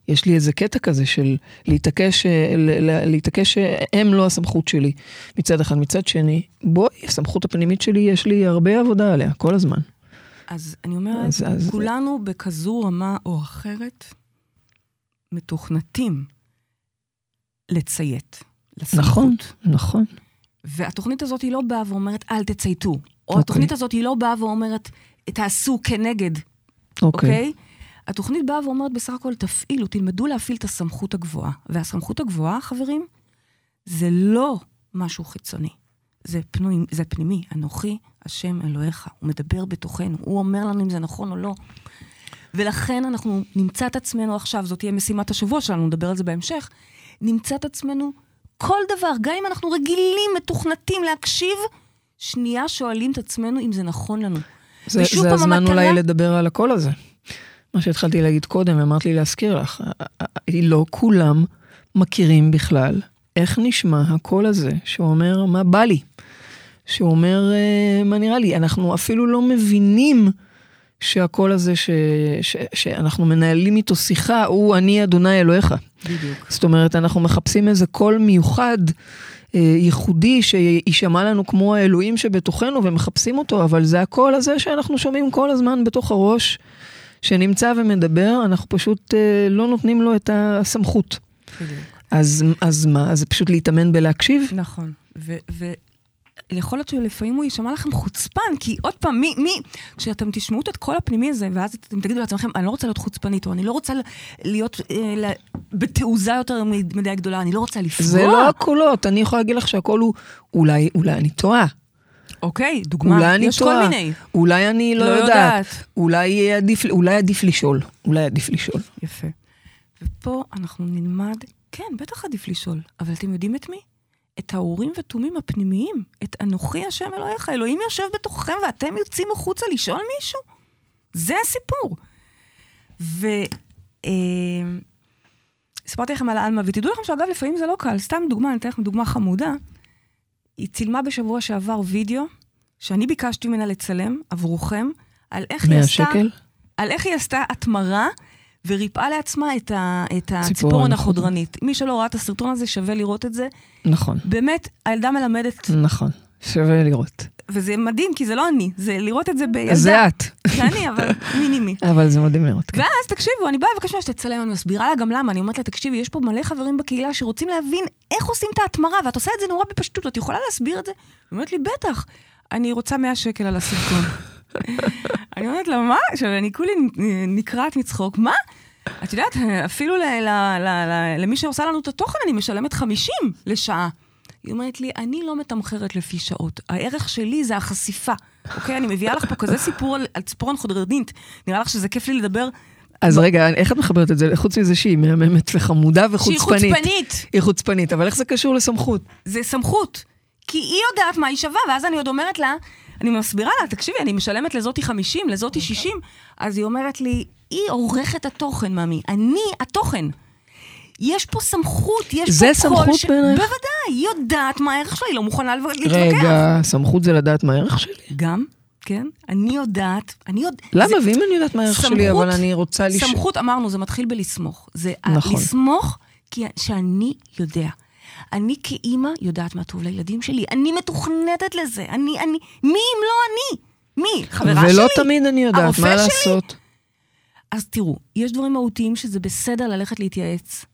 יש לי איזה קטע כזה של להתעקש, אה, להתעקש שהם לא הסמכות שלי מצד אחד. מצד שני, בואי, הסמכות הפנימית שלי, יש לי הרבה עבודה עליה, כל הזמן. אז אני אומרת, אז- אז- כולנו בכזו רמה או אחרת מתוכנתים לציית לסמכות. נכון, נכון. והתוכנית הזאת היא לא באה ואומרת, אל תצייתו. או אוקיי. התוכנית הזאת היא לא באה ואומרת, תעשו כנגד, אוקיי. אוקיי? התוכנית באה ואומרת בסך הכל, תפעילו, תלמדו להפעיל את הסמכות הגבוהה. והסמכות הגבוהה, חברים, זה לא משהו חיצוני. זה, פנוי, זה פנימי, אנוכי השם אלוהיך. הוא מדבר בתוכנו, הוא אומר לנו אם זה נכון או לא. ולכן אנחנו נמצא את עצמנו עכשיו, זאת תהיה משימת השבוע שלנו, נדבר על זה בהמשך, נמצא את עצמנו כל דבר, גם אם אנחנו רגילים, מתוכנתים להקשיב, שנייה שואלים את עצמנו אם זה נכון לנו. זה, זה הזמן המטרה... אולי לדבר על הקול הזה. מה שהתחלתי להגיד קודם, אמרת לי להזכיר לך, לא כולם מכירים בכלל איך נשמע הקול הזה, שאומר מה בא לי, שאומר אה, מה נראה לי. אנחנו אפילו לא מבינים שהקול הזה ש, ש, שאנחנו מנהלים איתו שיחה, הוא אני אדוני אלוהיך. בדיוק. זאת אומרת, אנחנו מחפשים איזה קול מיוחד. אה, ייחודי שיישמע לנו כמו האלוהים שבתוכנו ומחפשים אותו, אבל זה הקול הזה שאנחנו שומעים כל הזמן בתוך הראש, שנמצא ומדבר, אנחנו פשוט אה, לא נותנים לו את הסמכות. אז, אז מה? אז זה פשוט להתאמן בלהקשיב? נכון. ויכול להיות שלפעמים הוא יישמע לכם חוצפן, כי עוד פעם, מי, מי, כשאתם תשמעו את הקול הפנימי הזה, ואז אתם תגידו לעצמכם, אני לא רוצה להיות חוצפנית, או אני לא רוצה להיות אה, בתעוזה יותר מדי גדולה, אני לא רוצה לפגוע. זה לא הקולות, אני יכולה להגיד לך שהקול הוא, אולי, אולי אני טועה. אוקיי, דוגמה, אולי אני יש טועה, כל מיני. אולי אני לא, לא יודעת. יודעת. אולי עדיף, אולי עדיף לשאול. אולי עדיף לשאול. יפה. ופה אנחנו נלמד, כן, בטח עדיף לשאול, אבל אתם יודעים את מי? את האורים ותומים הפנימיים, את אנוכי השם אלוהיך, אלוהים יושב בתוככם ואתם יוצאים החוצה לשאול מישהו? זה הסיפור. ו... אה, סיפרתי לכם על עלמה, ותדעו לכם שאגב, לפעמים זה לא קל. סתם דוגמה, אני אתן לכם דוגמה חמודה. היא צילמה בשבוע שעבר וידאו, שאני ביקשתי ממנה לצלם עבורכם, על איך היא 100 עשתה... שקל? על איך היא עשתה התמרה וריפאה לעצמה את, ה, את ציפורן הציפורן החודרנית. החודרנית. מי שלא ראה את הסרטון הזה, שווה לראות את זה. נכון, באמת, הילדה מלמדת, נכון. שווה לראות. וזה מדהים, כי זה לא אני, זה לראות את זה בילדה. זה את. זה אני, אבל מינימי. אבל זה מדהים לראות. כן. ואז תקשיבו, אני באה לבקש ממנה שתצלם, אני מסבירה לה גם למה, אני אומרת לה, תקשיבי, יש פה מלא חברים בקהילה שרוצים להבין איך עושים את ההתמרה, ואת עושה את זה נורא בפשטות, את יכולה להסביר את זה? היא אומרת לי, בטח, אני רוצה 100 שקל על הסרטון. אני אומרת לה, מה? עכשיו, אני כולי נקרעת מצחוק, מה? את יודעת, אפילו ל- ל- ל- ל- למי שעושה לנו את התוכן, אני משלמת 50 לשעה. היא אומרת לי, אני לא מתמחרת לפי שעות. הערך שלי זה החשיפה. אוקיי? אני מביאה לך פה כזה סיפור על, על ציפורן חודרנית. נראה לך שזה כיף לי לדבר אז רגע, איך את מחברת את זה? חוץ מזה שהיא מהממת וחמודה וחוצפנית. שהיא חוצפנית. היא חוצפנית, אבל איך זה קשור לסמכות? זה סמכות. כי היא יודעת מה היא שווה, ואז אני עוד אומרת לה, אני מסבירה לה, תקשיבי, אני משלמת לזאתי 50, לזאתי 60. אז היא אומרת לי, היא עורכת התוכן, ממי. אני התוכן. יש פה סמכות, יש זה פה סמכות קול ש... בעינייך? בוודאי, היא יודעת מה הערך שלה, היא לא מוכנה להתווכח. רגע, סמכות זה לדעת מה הערך שלי? גם, כן, אני יודעת, אני יודעת... למה? ואם אני יודעת מה הערך שלי, אבל אני רוצה לשאול. סמכות, אמרנו, זה מתחיל בלסמוך. זה נכון. לסמוך כי שאני יודע. אני כאימא יודעת מה טוב לילדים שלי. אני מתוכנתת לזה. אני, אני, מי אם לא אני? מי? חברה שלי? ולא תמיד אני יודעת מה שלי? לעשות. אז תראו, יש דברים מהותיים שזה בסדר ללכת להתייעץ.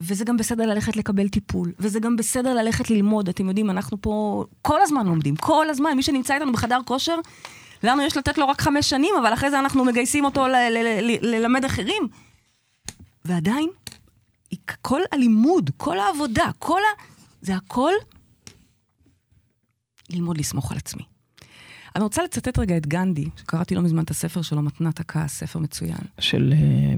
וזה גם בסדר ללכת לקבל טיפול, וזה גם בסדר ללכת ללמוד. אתם יודעים, אנחנו פה כל הזמן לומדים, כל הזמן. מי שנמצא איתנו בחדר כושר, לנו יש לתת לו רק חמש שנים, אבל אחרי זה אנחנו מגייסים אותו ללמד אחרים. ועדיין, כל הלימוד, כל העבודה, כל ה... זה הכל ללמוד לסמוך על עצמי. אני רוצה לצטט רגע את גנדי, שקראתי לא מזמן את הספר שלו, מתנת הכעס, ספר מצוין. של אה,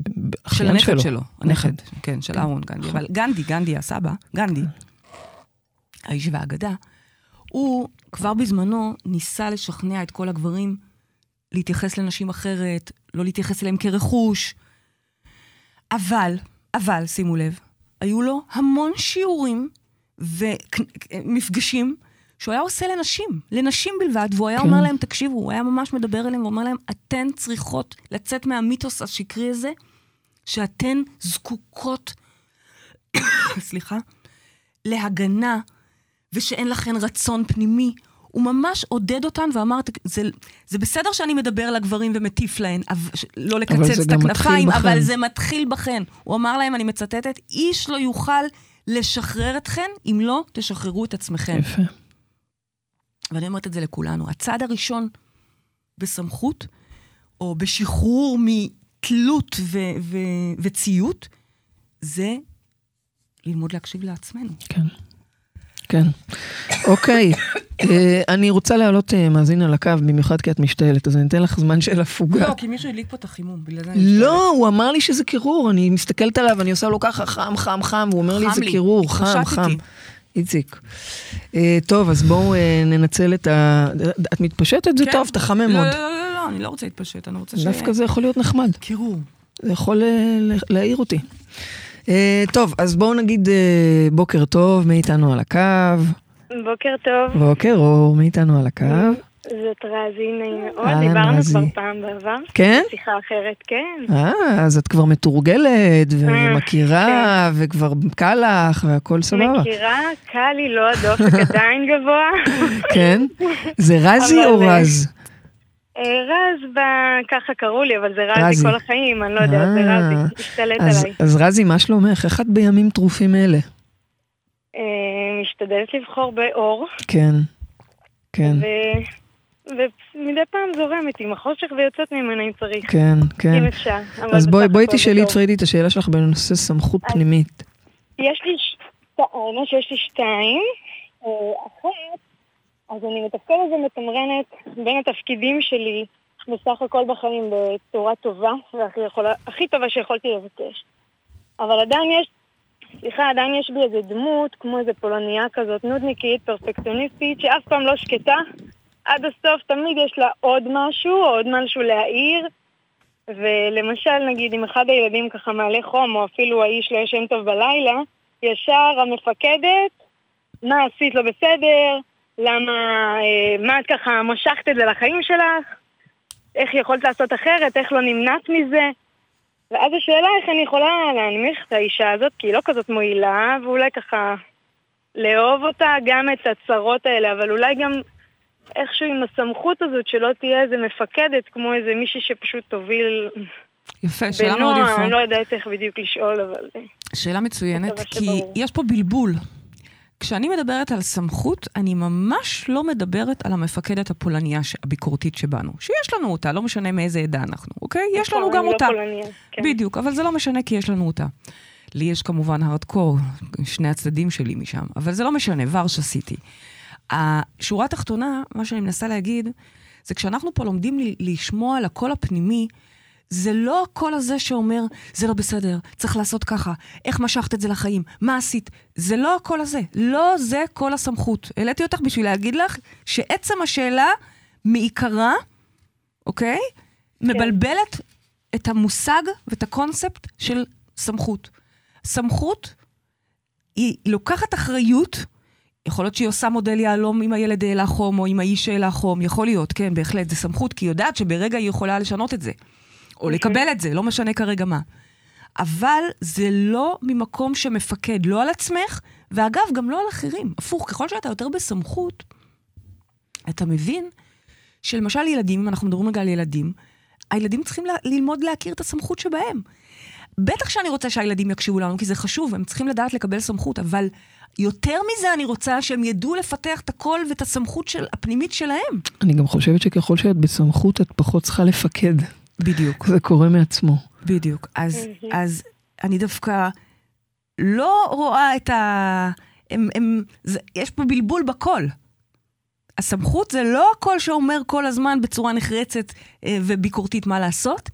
של הנכד שלו. שלו. הנכד, כן, של אהרון גנדי. אבל גנדי, גנדי הסבא, גנדי, האיש והאגדה, הוא כבר בזמנו ניסה לשכנע את כל הגברים להתייחס לנשים אחרת, לא להתייחס אליהם כרכוש. אבל, אבל, שימו לב, היו לו המון שיעורים ומפגשים שהוא היה עושה לנשים, לנשים בלבד, והוא היה כן. אומר להם, תקשיבו, הוא היה ממש מדבר אליהם ואומר להם, אתן צריכות לצאת מהמיתוס השקרי הזה, שאתן זקוקות, סליחה, להגנה, ושאין לכן רצון פנימי. הוא ממש עודד אותן ואמר, "תק- זה, זה בסדר שאני מדבר לגברים ומטיף להן, אבל, לא לקצץ את הכנפיים, בכן." אבל זה מתחיל בכן. הוא אמר להם, אני מצטטת, איש לא יוכל לשחרר אתכן אם לא תשחררו את עצמכם. יפה. ואני אומרת את זה לכולנו. הצעד הראשון בסמכות, או בשחרור תלות ו- ו- וציות, זה ללמוד להקשיב לעצמנו. כן. כן. אוקיי, אה, אני רוצה להעלות אה, מאזין על הקו, במיוחד כי את משתעלת, אז אני אתן לך זמן של הפוגה. לא, כי מישהו הדליק פה את החימום, בגלל זה אני משתעלת. לא, הוא אמר לי שזה קירור, אני מסתכלת עליו, אני עושה לו ככה, חם, חם, חם, והוא אומר לי, זה. קירור, חם. חם. איציק. אה, טוב, אז בואו ננצל את ה... את מתפשטת? זה כן. טוב, תחמם לא, עוד. לא, לא, לא, לא, אני לא רוצה להתפשט, אני רוצה ש... דווקא זה יכול להיות נחמד. קירור. זה יכול להעיר אותי. אה, טוב, אז בואו נגיד אה, בוקר טוב, מי איתנו על הקו? בוקר טוב, בוקר אור, מי איתנו על הקו? זאת רזי, נעים מאוד. אהלן, דיברנו. כבר פעם בעבר. כן? שיחה אחרת, כן. אה, אז את כבר מתורגלת אה, ומכירה וכבר קל לך והכל סבבה. מכירה, קל לי, לא הדופק עדיין גבוה. כן? זה רזי או אה, רז? אה, רז, ככה קראו לי, אבל זה רזי רזי. כל החיים, אני לא יודעת, זה אה, רזי, השתלט אז- עליי. אז רזי, מה שלומך? איך את בימים טרופים אלה? אה, משתדלת לבחור באור, כן, כן, ו- ומדי פעם זורמת עם החושך ויוצאת ממנה אם צריך, כן, כן. אם אפשר. אז בואי בואי תשאלי את בטוב. פריידי את השאלה שלך בנושא סמכות אז- פנימית. יש לי שתיים, האמת שיש לי שתיים. אה, אחת, אז אני מתפקדת ומתמרנת בין התפקידים שלי בסך הכל בחיים בצורה טובה, והכי יכולה, הכי טובה שיכולתי לבקש. אבל עדיין יש, סליחה, עדיין יש בי איזה דמות, כמו איזה פולניה כזאת, נודניקית, פרפקציוניסטית, שאף פעם לא שקטה. עד הסוף תמיד יש לה עוד משהו, או עוד משהו להעיר. ולמשל, נגיד, אם אחד הילדים ככה מעלה חום, או אפילו האיש לא ישן טוב בלילה, ישר המפקדת, מה עשית לא בסדר, למה, אה, מה את ככה משכת את זה לחיים שלך, איך יכולת לעשות אחרת, איך לא נמנעת מזה. ואז השאלה איך אני יכולה להנמיך את האישה הזאת, כי היא לא כזאת מועילה, ואולי ככה לאהוב אותה, גם את הצרות האלה, אבל אולי גם איכשהו עם הסמכות הזאת שלא תהיה איזה מפקדת, כמו איזה מישהי שפשוט תוביל יפה, שאלה מאוד בנועם, יפה. אני לא יודעת איך בדיוק לשאול, אבל... אה, שאלה מצוינת, כי שברור. יש פה בלבול. כשאני מדברת על סמכות, אני ממש לא מדברת על המפקדת הפולניה הביקורתית שבנו. שיש לנו אותה, לא משנה מאיזה עדה אנחנו, אוקיי? יש לנו נכון, גם אני לא אותה. כן. בדיוק, אבל זה לא משנה כי יש לנו אותה. לי יש כמובן הארדקור, שני הצדדים שלי משם, אבל זה לא משנה, ורשה סיטי. השורה התחתונה, מה שאני מנסה להגיד, זה כשאנחנו פה לומדים לשמוע על הקול הפנימי, זה לא הקול הזה שאומר, זה לא בסדר, צריך לעשות ככה, איך משכת את זה לחיים, מה עשית? זה לא הקול הזה, לא זה קול הסמכות. העליתי אותך בשביל להגיד לך שעצם השאלה מעיקרה, אוקיי? מבלבלת את המושג ואת הקונספט של סמכות. סמכות היא לוקחת אחריות, יכול להיות שהיא עושה מודל יהלום אם הילד העלה חום או אם האיש העלה חום, יכול להיות, כן, בהחלט, זה סמכות, כי היא יודעת שברגע היא יכולה לשנות את זה, או לקבל את זה, לא משנה כרגע מה. אבל זה לא ממקום שמפקד לא על עצמך, ואגב, גם לא על אחרים. הפוך, ככל שאתה יותר בסמכות, אתה מבין שלמשל ילדים, אם אנחנו מדברים רגע על ילדים, הילדים צריכים ל- ללמוד להכיר את הסמכות שבהם. בטח שאני רוצה שהילדים יקשיבו לנו, כי זה חשוב, הם צריכים לדעת לקבל סמכות, אבל יותר מזה אני רוצה שהם ידעו לפתח את הקול ואת הסמכות של, הפנימית שלהם. אני גם חושבת שככל שאת בסמכות, את פחות צריכה לפקד. בדיוק. זה קורה מעצמו. בדיוק. אז, אז אני דווקא לא רואה את ה... הם, הם, זה, יש פה בלבול בקול. הסמכות זה לא הקול שאומר כל הזמן בצורה נחרצת אה, וביקורתית מה לעשות,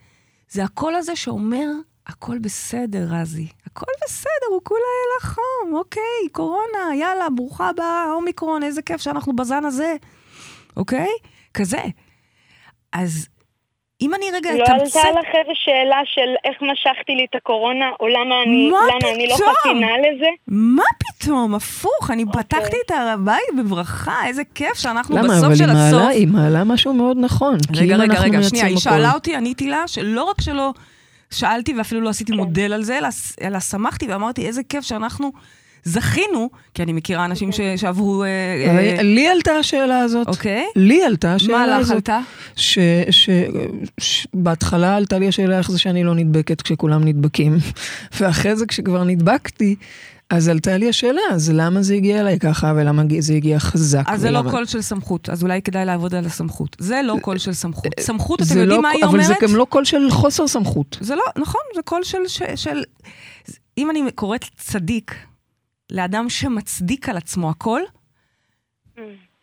זה הקול הזה שאומר, הכל בסדר, רזי. הכל בסדר, הוא כולה יהיה לך חום, אוקיי, קורונה, יאללה, ברוכה הבאה, אומיקרון, איזה כיף שאנחנו בזן הזה, אוקיי? כזה. אז אם אני רגע לא אתמצת... עלתה לך איזה שאלה של איך משכתי לי את הקורונה, או למה אני, מה למה אני לא? חסינה לזה? מה פתאום? הפוך, אני אוקיי. פתחתי את הר הבית בברכה, איזה כיף שאנחנו למה? בסוף אבל של הסוף. מעלה, היא מעלה משהו מאוד נכון. כי רגע, רגע, רגע, שנייה, היא שאלה אותי, עניתי לה, שלא רק שלא שאלתי ואפילו לא כן. עשיתי מודל על זה, אלא, אלא שמחתי ואמרתי, איזה כיף שאנחנו זכינו, כי אני מכירה אנשים ש, שעברו... אה, אה, אבל לי עלתה השאלה הזאת. אוקיי. לי עלתה השאלה מה הזאת. לך עלתה? שבהתחלה עלתה לי השאלה איך זה שאני לא נדבקת כשכולם נדבקים, ואחרי זה כשכבר נדבקתי, אז עלתה לי השאלה, אז למה זה הגיע אליי ככה, ולמה זה הגיע חזק? אז זה לא ולמה- קול של סמכות, אז אולי כדאי לעבוד על הסמכות. זה לא קול של סמכות. סמכות, אתם יודעים לא- מה היא אבל אומרת? זה גם לא קול של חוסר סמכות. זה לא, נכון, זה קול של, של, של... אם אני קוראת צדיק לאדם שמצדיק על עצמו הכל,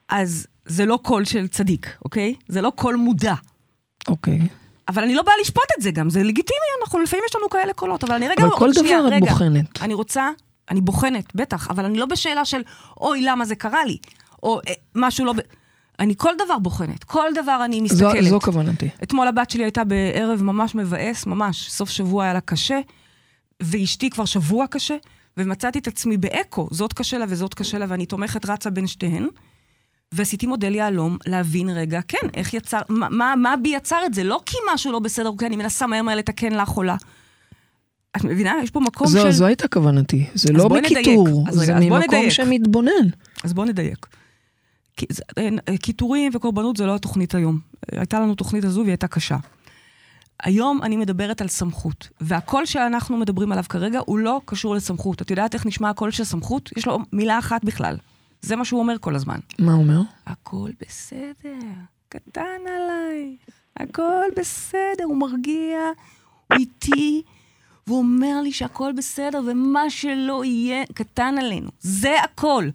אז זה לא קול של צדיק, אוקיי? זה לא קול מודע. אוקיי. אבל אני לא באה לשפוט את זה גם, זה לגיטימי, אנחנו לפעמים יש לנו כאלה קולות, אבל אני רגע... אבל כל דבר את. בוחנת. אני רוצה, אני בוחנת, בטח, אבל אני לא בשאלה של, אוי, למה זה קרה לי, או אה, משהו לא... ב... אני כל דבר בוחנת, כל דבר אני זו, מסתכלת. זו כוונתי. אתמול הבת שלי הייתה בערב ממש מבאס, ממש, סוף שבוע היה לה קשה, ואשתי כבר שבוע קשה, ומצאתי את עצמי באקו, זאת קשה לה וזאת קשה לה, ואני תומכת רצה בין שתיהן. ועשיתי מודל יהלום להבין רגע, כן, איך יצר, מה, מה, מה בי יצר את זה? לא כי משהו לא בסדר, כי אני מנסה מהר מהר לתקן לה חולה. את מבינה? יש פה מקום זו, של... זו הייתה כוונתי. זה לא. בקיטור, זה רגע, ממקום נדייק. שמתבונן. אז בואו נדייק. אין, אה, קיטורים וקורבנות זה לא התוכנית היום. הייתה לנו תוכנית הזו והיא הייתה קשה. היום אני מדברת על סמכות, והקול שאנחנו מדברים עליו כרגע הוא לא קשור לסמכות. את יודעת איך נשמע הקול של סמכות? יש לו מילה אחת בכלל. זה מה שהוא אומר כל הזמן. מה הוא אומר? הכל בסדר, קטן עליי, הכל בסדר, הוא מרגיע, הוא איתי, והוא אומר לי שהכל בסדר, ומה שלא יהיה, קטן עלינו. זה הכל.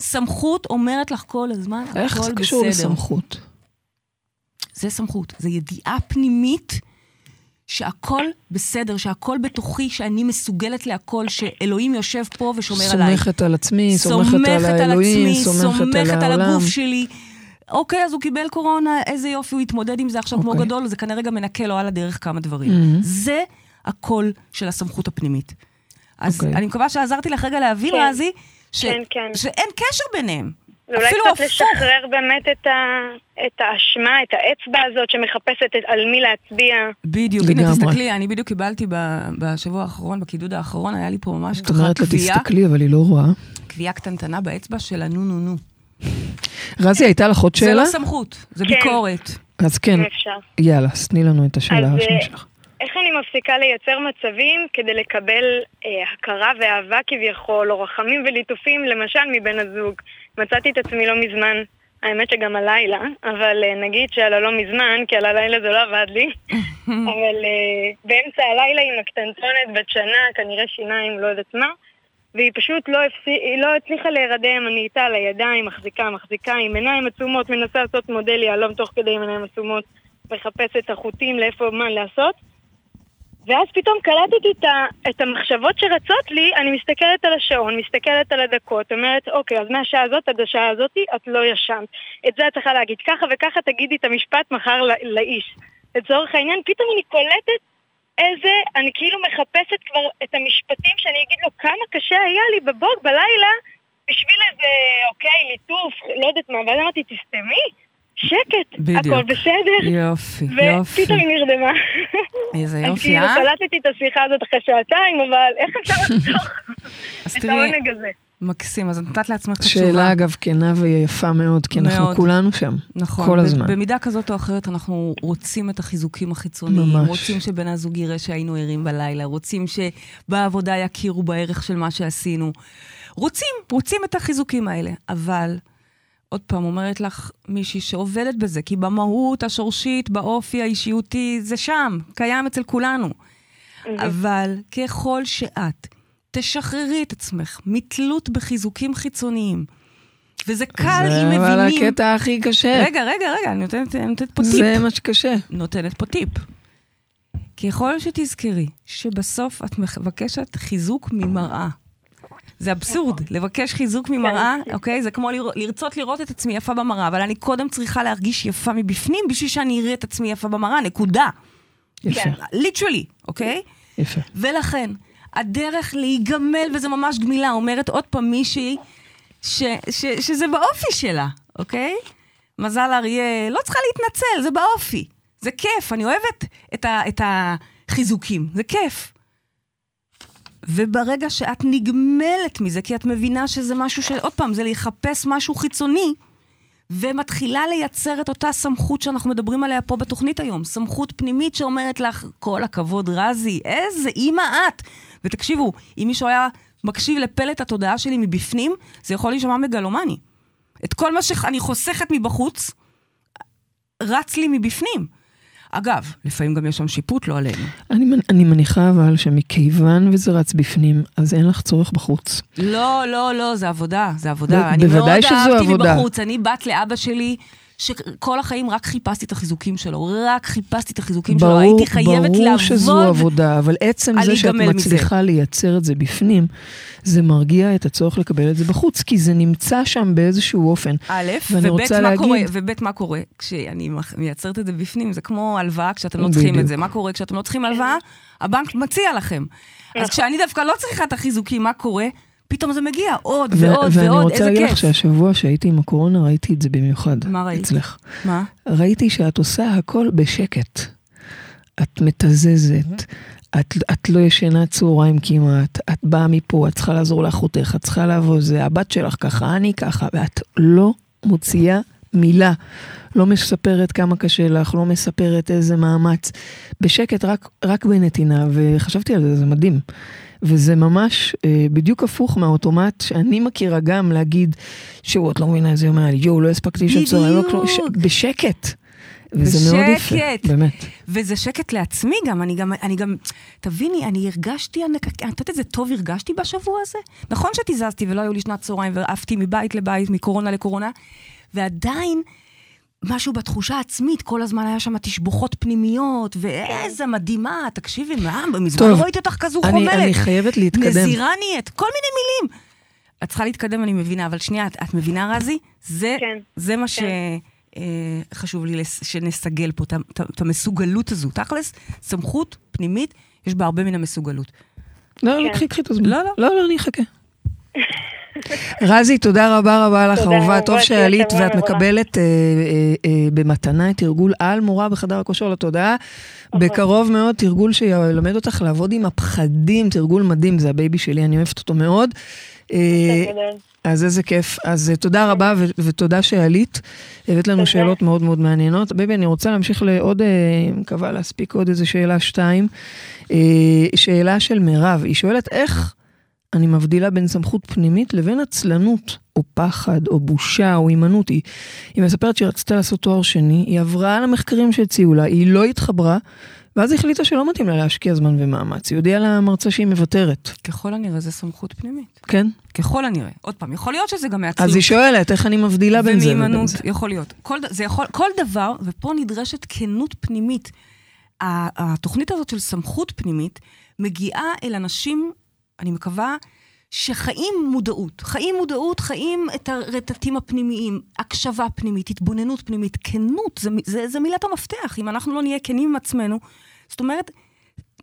סמכות אומרת לך כל הזמן, הכל בסדר. איך זה קשור לסמכות? זה סמכות, זה ידיעה פנימית שהכל בסדר, שהכל בתוכי, שאני מסוגלת להכל, שאלוהים יושב פה ושומר עליי. סומכת על עצמי, סומכת על האלוהים, סומכת על על העולם. הגוף שלי. אוקיי, אז הוא קיבל קורונה, איזה יופי, הוא התמודד עם זה עכשיו כמו אוקיי. גדול, זה כנראה גם מנקה לו על הדרך כמה דברים. Mhm. זה הקול של הסמכות הפנימית. אז אוקיי. אני מקווה שעזרתי לך רגע להבין, כן. רזי, ש- כן, כן. שאין קשר ביניהם. ואולי קצת הפוך. לשחרר באמת את, ה... את האשמה, את האצבע הזאת שמחפשת את... על מי להצביע. בדיוק, הנה. תסתכלי, אני בדיוק קיבלתי ב- בשבוע האחרון, בקידוד האחרון, היה לי פה ממש את ככה אומרת לה, תסתכלי, אבל היא לא רואה. כוויה קטנטנה באצבע של הנו נו נו. רזי, הייתה לך עוד זה שאלה? לא סמכות, זה כן. ביקורת. אז כן, אפשר. יאללה, אז תני לנו את השאלה אז, השנייה אה, שלך. איך אני מפסיקה לייצר מצבים כדי לקבל אה, הכרה ואהבה כביכול, או רחמים וליטופים, למשל מבן הזוג? מצאתי את עצמי לא מזמן, האמת שגם הלילה, אבל אה, נגיד שעל הלא מזמן, כי על הלילה זה לא עבד לי, אבל אה, באמצע הלילה עם הקטנטונת בת שנה, כנראה שיניים, לא יודעת מה, והיא פשוט לא. היא לא הצליחה להירדם, אני איתה על הידיים, מחזיקה, מחזיקה, עם עיניים עצומות, מנסה לעשות מודל יהלום תוך כדי עם עיניים עצומות, מחפשת את החוטים לאיפה, מה לעשות. ואז פתאום קלטתי את, ה... את המחשבות שרצות לי, אני מסתכלת על השעון, מסתכלת על הדקות, אומרת, אוקיי, אז מהשעה הזאת עד השעה הזאת את לא ישנת. את זה את צריכה להגיד ככה וככה, תגידי את המשפט מחר לא... לאיש. לצורך העניין, פתאום אני קולטת איזה, אני כאילו מחפשת כבר את המשפטים שאני אגיד לו כמה קשה היה לי בבוק, בלילה, בשביל איזה, אוקיי, ליטוף, לא יודעת מה, ואז אמרתי, תסתמי, שקט, בדיוק. הכל בסדר. יופי, יופי. ופתאום היא נרדמה. איזה אז יופי, כאילו אה? קלטתי את השיחה הזאת אחרי שעתיים, אבל איך אפשר לחסוך אז את תראי, העונג הזה? מקסים, אז נתת לעצמך את שאלה. אגב כנה ויפה מאוד, כי אנחנו מאוד. כולנו שם, נכון. כל הזמן. במידה כזאת או אחרת אנחנו רוצים את החיזוקים החיצוניים, ממש. רוצים שבן הזוג יראה שהיינו ערים בלילה, רוצים שבעבודה יכירו בערך של מה שעשינו. רוצים, רוצים את החיזוקים האלה, אבל עוד פעם, אומרת לך מישהי שעובדת בזה, כי במהות השורשית, באופי האישיותי, זה שם, קיים אצל כולנו. אבל ככל שאת תשחררי את עצמך מתלות בחיזוקים חיצוניים, וזה קל זה אם אבל מבינים... הקטע הכי קשה. רגע, רגע, רגע, אני נותנת, אני נותנת פה טיפ. זה מה שקשה. נותנת פה טיפ. ככל שתזכרי שבסוף את מבקשת חיזוק ממראה. זה אבסורד, לבקש חיזוק ממראה, אוקיי? זה כמו לרצות לראות את עצמי יפה במראה, אבל אני קודם צריכה להרגיש יפה מבפנים בשביל שאני אראה את עצמי יפה במראה, נקודה. יפה, ליטרלי, אוקיי? יפה. ולכן, הדרך להיגמל, וזה ממש גמילה, אומרת עוד פעם מישהי ש, ש, שזה באופי שלה, אוקיי? מזל אריה, לא צריכה להתנצל, זה באופי. זה כיף, אני אוהבת את, ה, את החיזוקים, זה כיף. וברגע שאת נגמלת מזה, כי את מבינה שזה משהו של, עוד פעם, זה לחפש משהו חיצוני, ומתחילה לייצר את אותה סמכות שאנחנו מדברים עליה פה בתוכנית היום. סמכות פנימית שאומרת לך, כל הכבוד, רזי, איזה אימא את. ותקשיבו, אם מישהו היה מקשיב לפלט התודעה שלי מבפנים, זה יכול להישמע מגלומני. את כל מה שאני חוסכת מבחוץ, רץ לי מבפנים. אגב, לפעמים גם יש שם שיפוט, לא עלינו. אני, אני מניחה אבל שמכיוון וזה רץ בפנים, אז אין לך צורך בחוץ. לא, לא, לא, זה עבודה, זה עבודה. ב- אני מאוד עבודה. אהבתי מבחוץ, אני בת לאבא שלי. שכל החיים רק חיפשתי את החיזוקים שלו, רק חיפשתי את החיזוקים שלו, ברור, הייתי חייבת ברור לעבוד. שזו עבודה, אבל עצם זה שאת להיגמל מזה. מצליחה לייצר את זה בפנים, זה מרגיע את הצורך לקבל את זה בחוץ, כי זה נמצא שם באיזשהו אופן. א', ואני וב', רוצה מה להגיד- קורה, וב', מה קורה כשאני מייצרת את זה בפנים, זה כמו הלוואה כשאתם לא צריכים את זה. בדיוק. מה קורה כשאתם לא צריכים הלוואה? הבנק מציע לכם. אז כשאני דווקא לא צריכה את החיזוקים, מה קורה? פתאום זה מגיע עוד ו- ועוד ואני ועוד, רוצה איזה להגיד לך כיף. שהשבוע שהייתי עם הקורונה, ראיתי את זה במיוחד. מה ראית? אצלך. מה? ראיתי שאת עושה הכל בשקט. את מתזזת, את, את לא ישנה צהריים כמעט, את באה מפה, את צריכה לעזור לאחותך, את צריכה לעבוד, זה הבת שלך ככה, אני ככה, ואת לא מוציאה מילה. לא מספרת כמה קשה לך, לא מספרת איזה מאמץ. בשקט, רק, רק בנתינה, וחשבתי על זה, זה מדהים. וזה ממש אה, בדיוק הפוך מהאוטומט שאני מכירה גם להגיד, שהוא, את לא מבינה איזה יום היה לי, יואו, לא הספקתי לישון צהריים, לא כלום, ש-. בשקט. וזה מאוד יפה, בשקט. באמת. וזה שקט לעצמי גם, אני גם, אני גם, תביני, אני הרגשתי, אני יודעת איזה טוב הרגשתי בשבוע הזה? נכון שתיזזתי ולא היו לי שנת צהריים ועפתי מבית לבית, מקורונה לקורונה, ועדיין, משהו בתחושה העצמית, כל הזמן היה שם תשבוכות פנימיות, ואיזה מדהימה, תקשיבי, מה, מזמן לא ראיתי אותך כזו אני, חומלת. אני חייבת להתקדם. נזירה נהיית, כל מיני מילים. את צריכה להתקדם, אני מבינה, אבל שנייה, את, את מבינה, רזי? זה, כן, זה מה כן. שחשוב לי לס- שנסגל פה, את המסוגלות הזו. תכלס, סמכות פנימית, יש בה הרבה מן המסוגלות. לא, לא, כן. קחי, קחי את הזמן. לא, לא. לא, לא, אני אחכה. רזי, תודה רבה רבה לך, אהובה. טוב שעלית ואת. מקבלת אה, אה, אה, במתנה את תרגול על מורה בחדר הכושר לתודעה. נכון. בקרוב מאוד תרגול שילמד אותך לעבוד עם הפחדים, תרגול מדהים, זה ה baby שלי, אני אוהבת אותו מאוד. אז איזה כיף. אז תודה רבה ו- ותודה שעלית. הבאת לנו. שאלות מאוד מאוד מעניינות. בייבי, אני רוצה להמשיך לעוד, מקווה להספיק עוד איזה שאלה שתיים. שאלה של מירב, היא שואלת איך אני מבדילה בין סמכות פנימית לבין עצלנות, או פחד, או בושה, או הימנעות. היא, היא מספרת שהיא רצתה לעשות תואר שני, היא עברה על המחקרים שהציעו לה, היא לא התחברה, ואז החליטה שלא מתאים לה להשקיע זמן ומאמץ. היא הודיעה למרצה שהיא מוותרת, ככל הנראה זה סמכות פנימית. כן? ככל הנראה. עוד פעם, יכול להיות שזה גם מעצלות. אז היא שואלת, איך אני מבדילה בין זה לבין זה? יכול להיות. כל, זה יכול, כל דבר, ופה נדרשת כנות פנימית. התוכנית הזאת של סמכות פנימית מגיעה אל אנשים, אני מקווה, שחיים מודעות. חיים מודעות, חיים את הרטטים הפנימיים, הקשבה פנימית, התבוננות פנימית, כנות, זה, זה, זה מילת המפתח. אם אנחנו לא נהיה כנים עם עצמנו, זאת אומרת,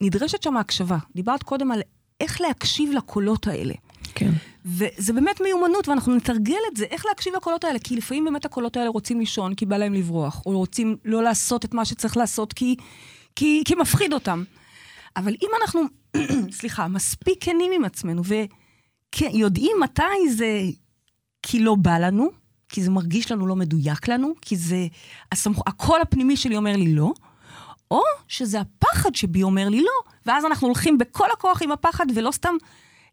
נדרשת שם הקשבה. דיברת קודם על איך להקשיב לקולות האלה. כן. וזה באמת מיומנות, ואנחנו נתרגל את זה, איך להקשיב לקולות האלה, כי לפעמים באמת הקולות האלה רוצים לישון, כי בא להם לברוח, או רוצים לא לעשות את מה שצריך לעשות, כי, כי, כי מפחיד אותם. אבל אם אנחנו, סליחה, מספיק כנים עם עצמנו, ויודעים מתי זה כי לא בא לנו, כי זה מרגיש לנו לא מדויק לנו, כי זה, הסמכ... הקול הפנימי שלי אומר לי לא, או שזה הפחד שבי אומר לי לא, ואז אנחנו הולכים בכל הכוח עם הפחד, ולא סתם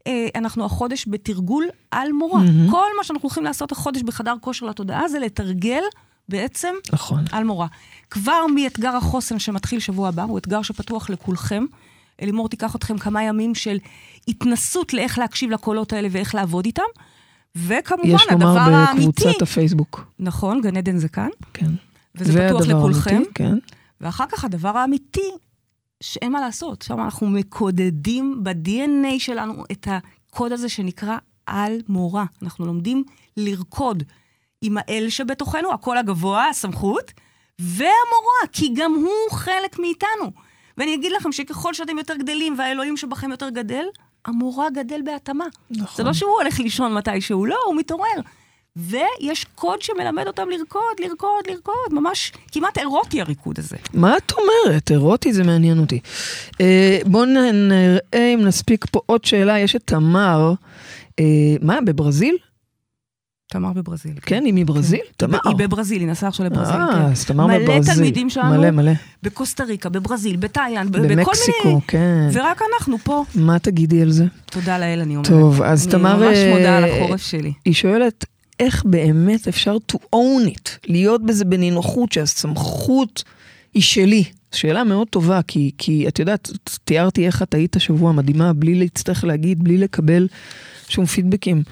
אה, אנחנו החודש בתרגול על מורה. מהמם. כל מה שאנחנו הולכים לעשות החודש בחדר כושר לתודעה זה לתרגל בעצם נכון. על מורה. כבר מאתגר החוסן שמתחיל שבוע הבא, הוא אתגר שפתוח לכולכם. אלימור תיקח אתכם כמה ימים של התנסות לאיך להקשיב לקולות האלה ואיך לעבוד איתם. וכמובן, יש הדבר לומר האמיתי, בקבוצת הפייסבוק. נכון, גן עדן זה כאן, כן. וזה פתוח לכולכם. האמיתי, כן. ואחר כך הדבר האמיתי, שאין מה לעשות, שם אנחנו מקודדים ב-DNA שלנו את הקוד הזה שנקרא על מורה. אנחנו לומדים לרקוד עם האל שבתוכנו, הקול הגבוה, הסמכות, והמורה, כי גם הוא חלק מאיתנו. ואני אגיד לכם שככל שאתם יותר גדלים והאלוהים שבכם יותר גדל, המורה גדל בהתאמה. נכון. זה לא שהוא הולך לישון מתישהו, לא, הוא מתעורר. ויש קוד שמלמד אותם לרקוד, לרקוד, לרקוד, ממש כמעט אירוטי הריקוד הזה. מה את אומרת? אירוטי זה מעניין אותי. אה, בואו נראה אם נספיק פה עוד שאלה. יש את תמר, אה, מה, בברזיל? תמר בברזיל. כן, היא מברזיל? תמר. היא בברזיל, היא נסעה עכשיו לברזיל. אה, כן. אז תמר מלא בברזיל. תלמידים שלנו. מלא, מלא. בקוסטה ריקה, בברזיל, בתאילנד, בכל במקסיקו, מיני... כן. ורק אנחנו פה. מה תגידי על זה? תודה לאל, אני אומרת. טוב, אז תמר... אני ממש אה, מודה על החורף שלי. היא שואלת, איך באמת אפשר to own it, להיות בזה בנינוחות, שהסמכות היא שלי. שאלה מאוד טובה, כי, כי את יודעת, תיארתי איך את היית השבוע מדהימה, בלי להצטרך להגיד, בלי לקבל שום פידבקים.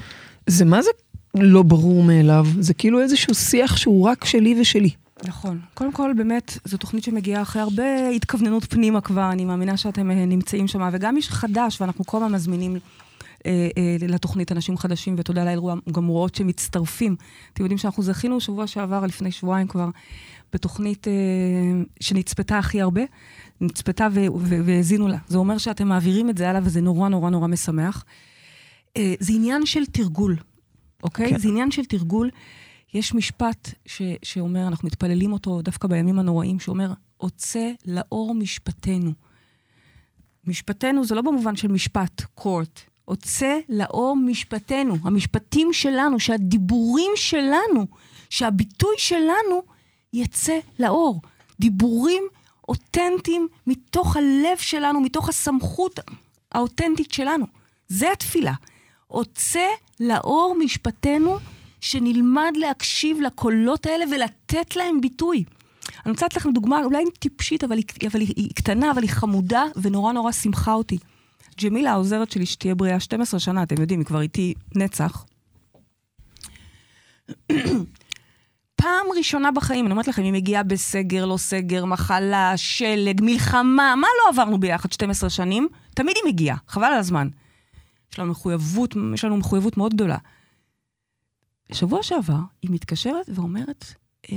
זה מה זה לא ברור מאליו? זה כאילו איזשהו שיח שהוא רק שלי ושלי. נכון. קודם כל, באמת, זו תוכנית שמגיעה אחרי הרבה התכווננות פנימה כבר, אני מאמינה שאתם אה, נמצאים שם, וגם מי שחדש, ואנחנו כל הזמן מזמינים אה, אה, לתוכנית אנשים חדשים, ותודה לאל, גם רואות שמצטרפים. אתם יודעים שאנחנו זכינו שבוע שעבר, לפני שבועיים כבר, בתוכנית אה, שנצפתה הכי הרבה, נצפתה והאזינו לה. זה אומר שאתם מעבירים את זה הלאה, וזה נורא נורא נורא משמח. אה, זה עניין של תרגול, אוקיי? כן. זה עניין של תרגול. יש משפט ש, שאומר, אנחנו מתפללים אותו דווקא בימים הנוראים, שאומר, עוצה לאור משפטנו. משפטנו זה לא במובן של משפט, court. עוצה לאור משפטנו, המשפטים שלנו, שהדיבורים שלנו, שהביטוי שלנו יצא לאור. דיבורים אותנטיים מתוך הלב שלנו, מתוך הסמכות האותנטית שלנו. זה התפילה. עוצה לאור משפטנו, שנלמד להקשיב לקולות האלה ולתת להם ביטוי. אני רוצה לתת לכם דוגמה, אולי טיפשית, אבל היא, אבל היא, היא קטנה, אבל היא חמודה, ונורא נורא שימחה אותי. ג'מילה, העוזרת שלי, שתהיה בריאה 12 שנה, אתם יודעים, היא כבר איתי נצח. פעם ראשונה בחיים, אני אומרת לכם, היא מגיעה בסגר, לא סגר, מחלה, שלג, מלחמה, מה לא עברנו ביחד 12 שנים? תמיד היא מגיעה, חבל על הזמן. יש לנו מחויבות, יש לנו מחויבות מאוד גדולה. שבוע שעבר היא מתקשרת ואומרת, אה,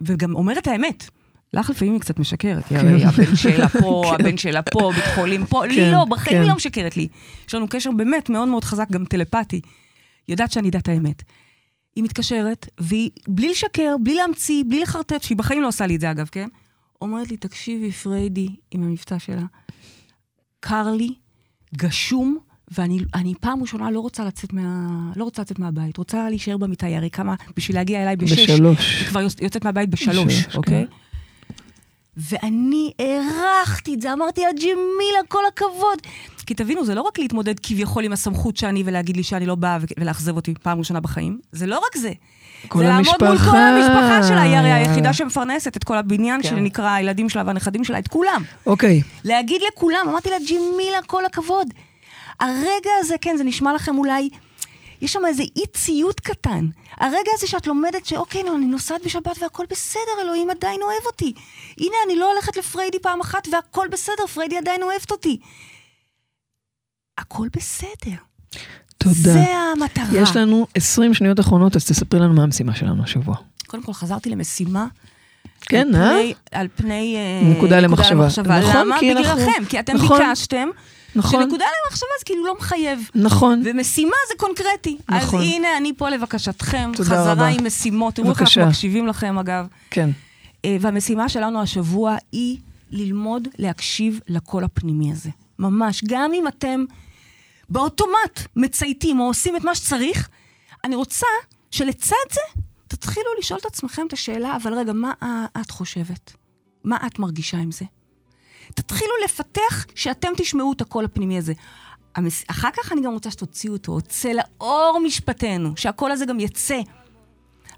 וגם אומרת האמת. לך לפעמים היא קצת משקרת, כי הרי הבן שלה פה, הבן שלה פה, בית חולים פה, לי כן, לא, בחיים כן. היא לא משקרת לי. יש לנו קשר באמת מאוד מאוד חזק, גם טלפתי. יודעת שאני יודעת האמת. היא מתקשרת, והיא, בלי לשקר, בלי להמציא, בלי לחרטט, שהיא בחיים לא עושה לי את זה אגב, כן? אומרת לי, תקשיבי, פריידי, עם המבטא שלה, קר לי, גשום, ואני אני פעם ראשונה לא רוצה לצאת מה... לא רוצה לצאת מהבית, רוצה להישאר במיטה, היא הרי כמה, בשביל להגיע אליי בשש. בשלוש. היא כבר יוצ- יוצאת מהבית בשלוש, בשש, אוקיי? כן. ואני הערכתי את זה, אמרתי לה, ג'מילה, כל הכבוד. כי תבינו, זה לא רק להתמודד כביכול עם הסמכות שאני ולהגיד לי שאני לא באה ולאכזב אותי פעם ראשונה בחיים, זה לא רק זה. כל זה לעמוד מול המשפחה. כל המשפחה שלה, היא הרי היחידה שמפרנסת את כל הבניין כן. שנקרא הילדים שלה והנכדים שלה, את כולם. אוקיי, להגיד לכולם, אמרתי לה, ג'מילה, כל הכבוד. הרגע הזה, כן, זה נשמע לכם אולי, יש שם איזה אי ציות קטן. הרגע הזה שאת לומדת שאוקיי, נו, אני נוסעת בשבת והכל בסדר, אלוהים עדיין אוהב אותי. הנה, אני לא הולכת לפריידי פעם אחת והכל בסדר, פריידי עדיין אוהבת אותי. הכל בסדר. תודה. זה המטרה. יש לנו 20 שניות אחרונות, אז תספרי לנו מה המשימה שלנו השבוע. קודם כל, חזרתי למשימה. כן, על אה? על פני... אה, נקודה למחשבה. נכון, למה? כי אנחנו- בגללכם, כי אתם נכון. ביקשתם. נכון. שנקודה למחשבה זה כאילו לא מחייב. נכון. ומשימה זה קונקרטי. נכון. אז הנה, אני פה לבקשתכם, תודה חזרה רבה. עם משימות. תראו איך. אנחנו מקשיבים לכם, אגב. כן. אה, והמשימה שלנו השבוע היא ללמוד להקשיב לקול הפנימי הזה. ממש. גם אם אתם באוטומט מצייתים או עושים את מה שצריך, אני רוצה שלצד זה תתחילו לשאול את עצמכם את השאלה, אבל רגע, מה את חושבת? מה את מרגישה עם זה? תתחילו לפתח שאתם תשמעו את הקול הפנימי הזה. המס... אחר כך אני גם רוצה שתוציאו אותו, יוצא לאור משפטנו, שהקול הזה גם יצא.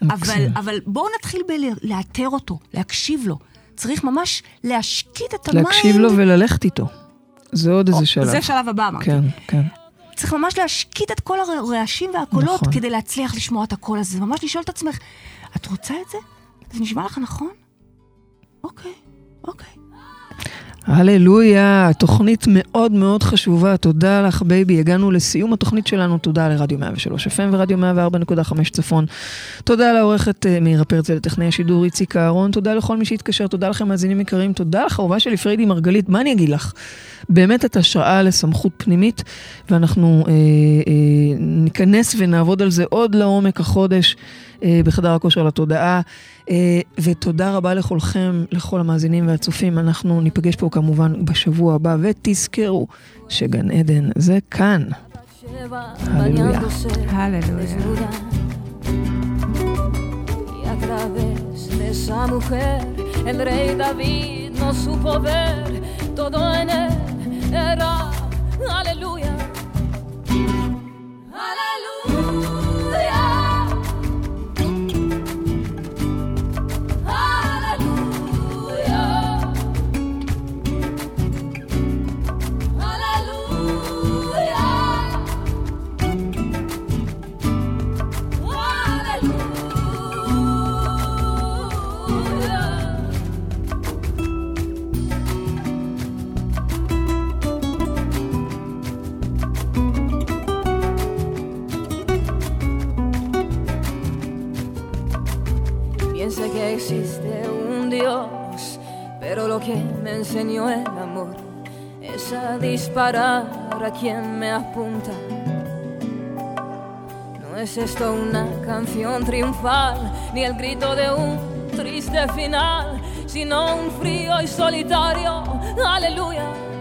אבל. אבל בואו נתחיל בלאתר אותו, להקשיב לו. צריך ממש להשקיט את המים. להקשיב לו וללכת איתו. זה עוד איזה שלב. זה שלב הבא, אמרתי. כן, כן. צריך ממש להשקיט את כל הרעשים והקולות נכון. כדי להצליח לשמוע את הקול הזה. ממש לשאול את עצמך, את רוצה את זה? זה נשמע לך נכון? אוקיי, אוקיי. הללויה, תוכנית מאוד מאוד חשובה, תודה לך בייבי, הגענו לסיום התוכנית שלנו, תודה לרדיו 103 FM ורדיו 104.5 צפון. תודה לעורכת אה, מאירה פרצל, לטכנאי השידור איציק אהרון, תודה לכל מי שהתקשר, תודה לכם מאזינים יקרים, תודה לך אהובה שלי פריידי מרגלית, מה אני אגיד לך? באמת את השראה לסמכות פנימית, ואנחנו אה, אה, ניכנס ונעבוד על זה עוד לעומק החודש אה, בחדר הכושר לתודעה. אה, ותודה רבה לכולכם, לכל המאזינים והצופים. אנחנו ניפגש פה כמובן בשבוע הבא, ותזכרו שגן עדן זה כאן. הללויה. הללויה. desnuda través de esa mujer el rey David no supo ver, todo en él era aleluya. Enseñó el amor es a disparar a quien me apunta. No es esto una canción triunfal, ni el grito de un triste final, sino un frío y solitario, aleluya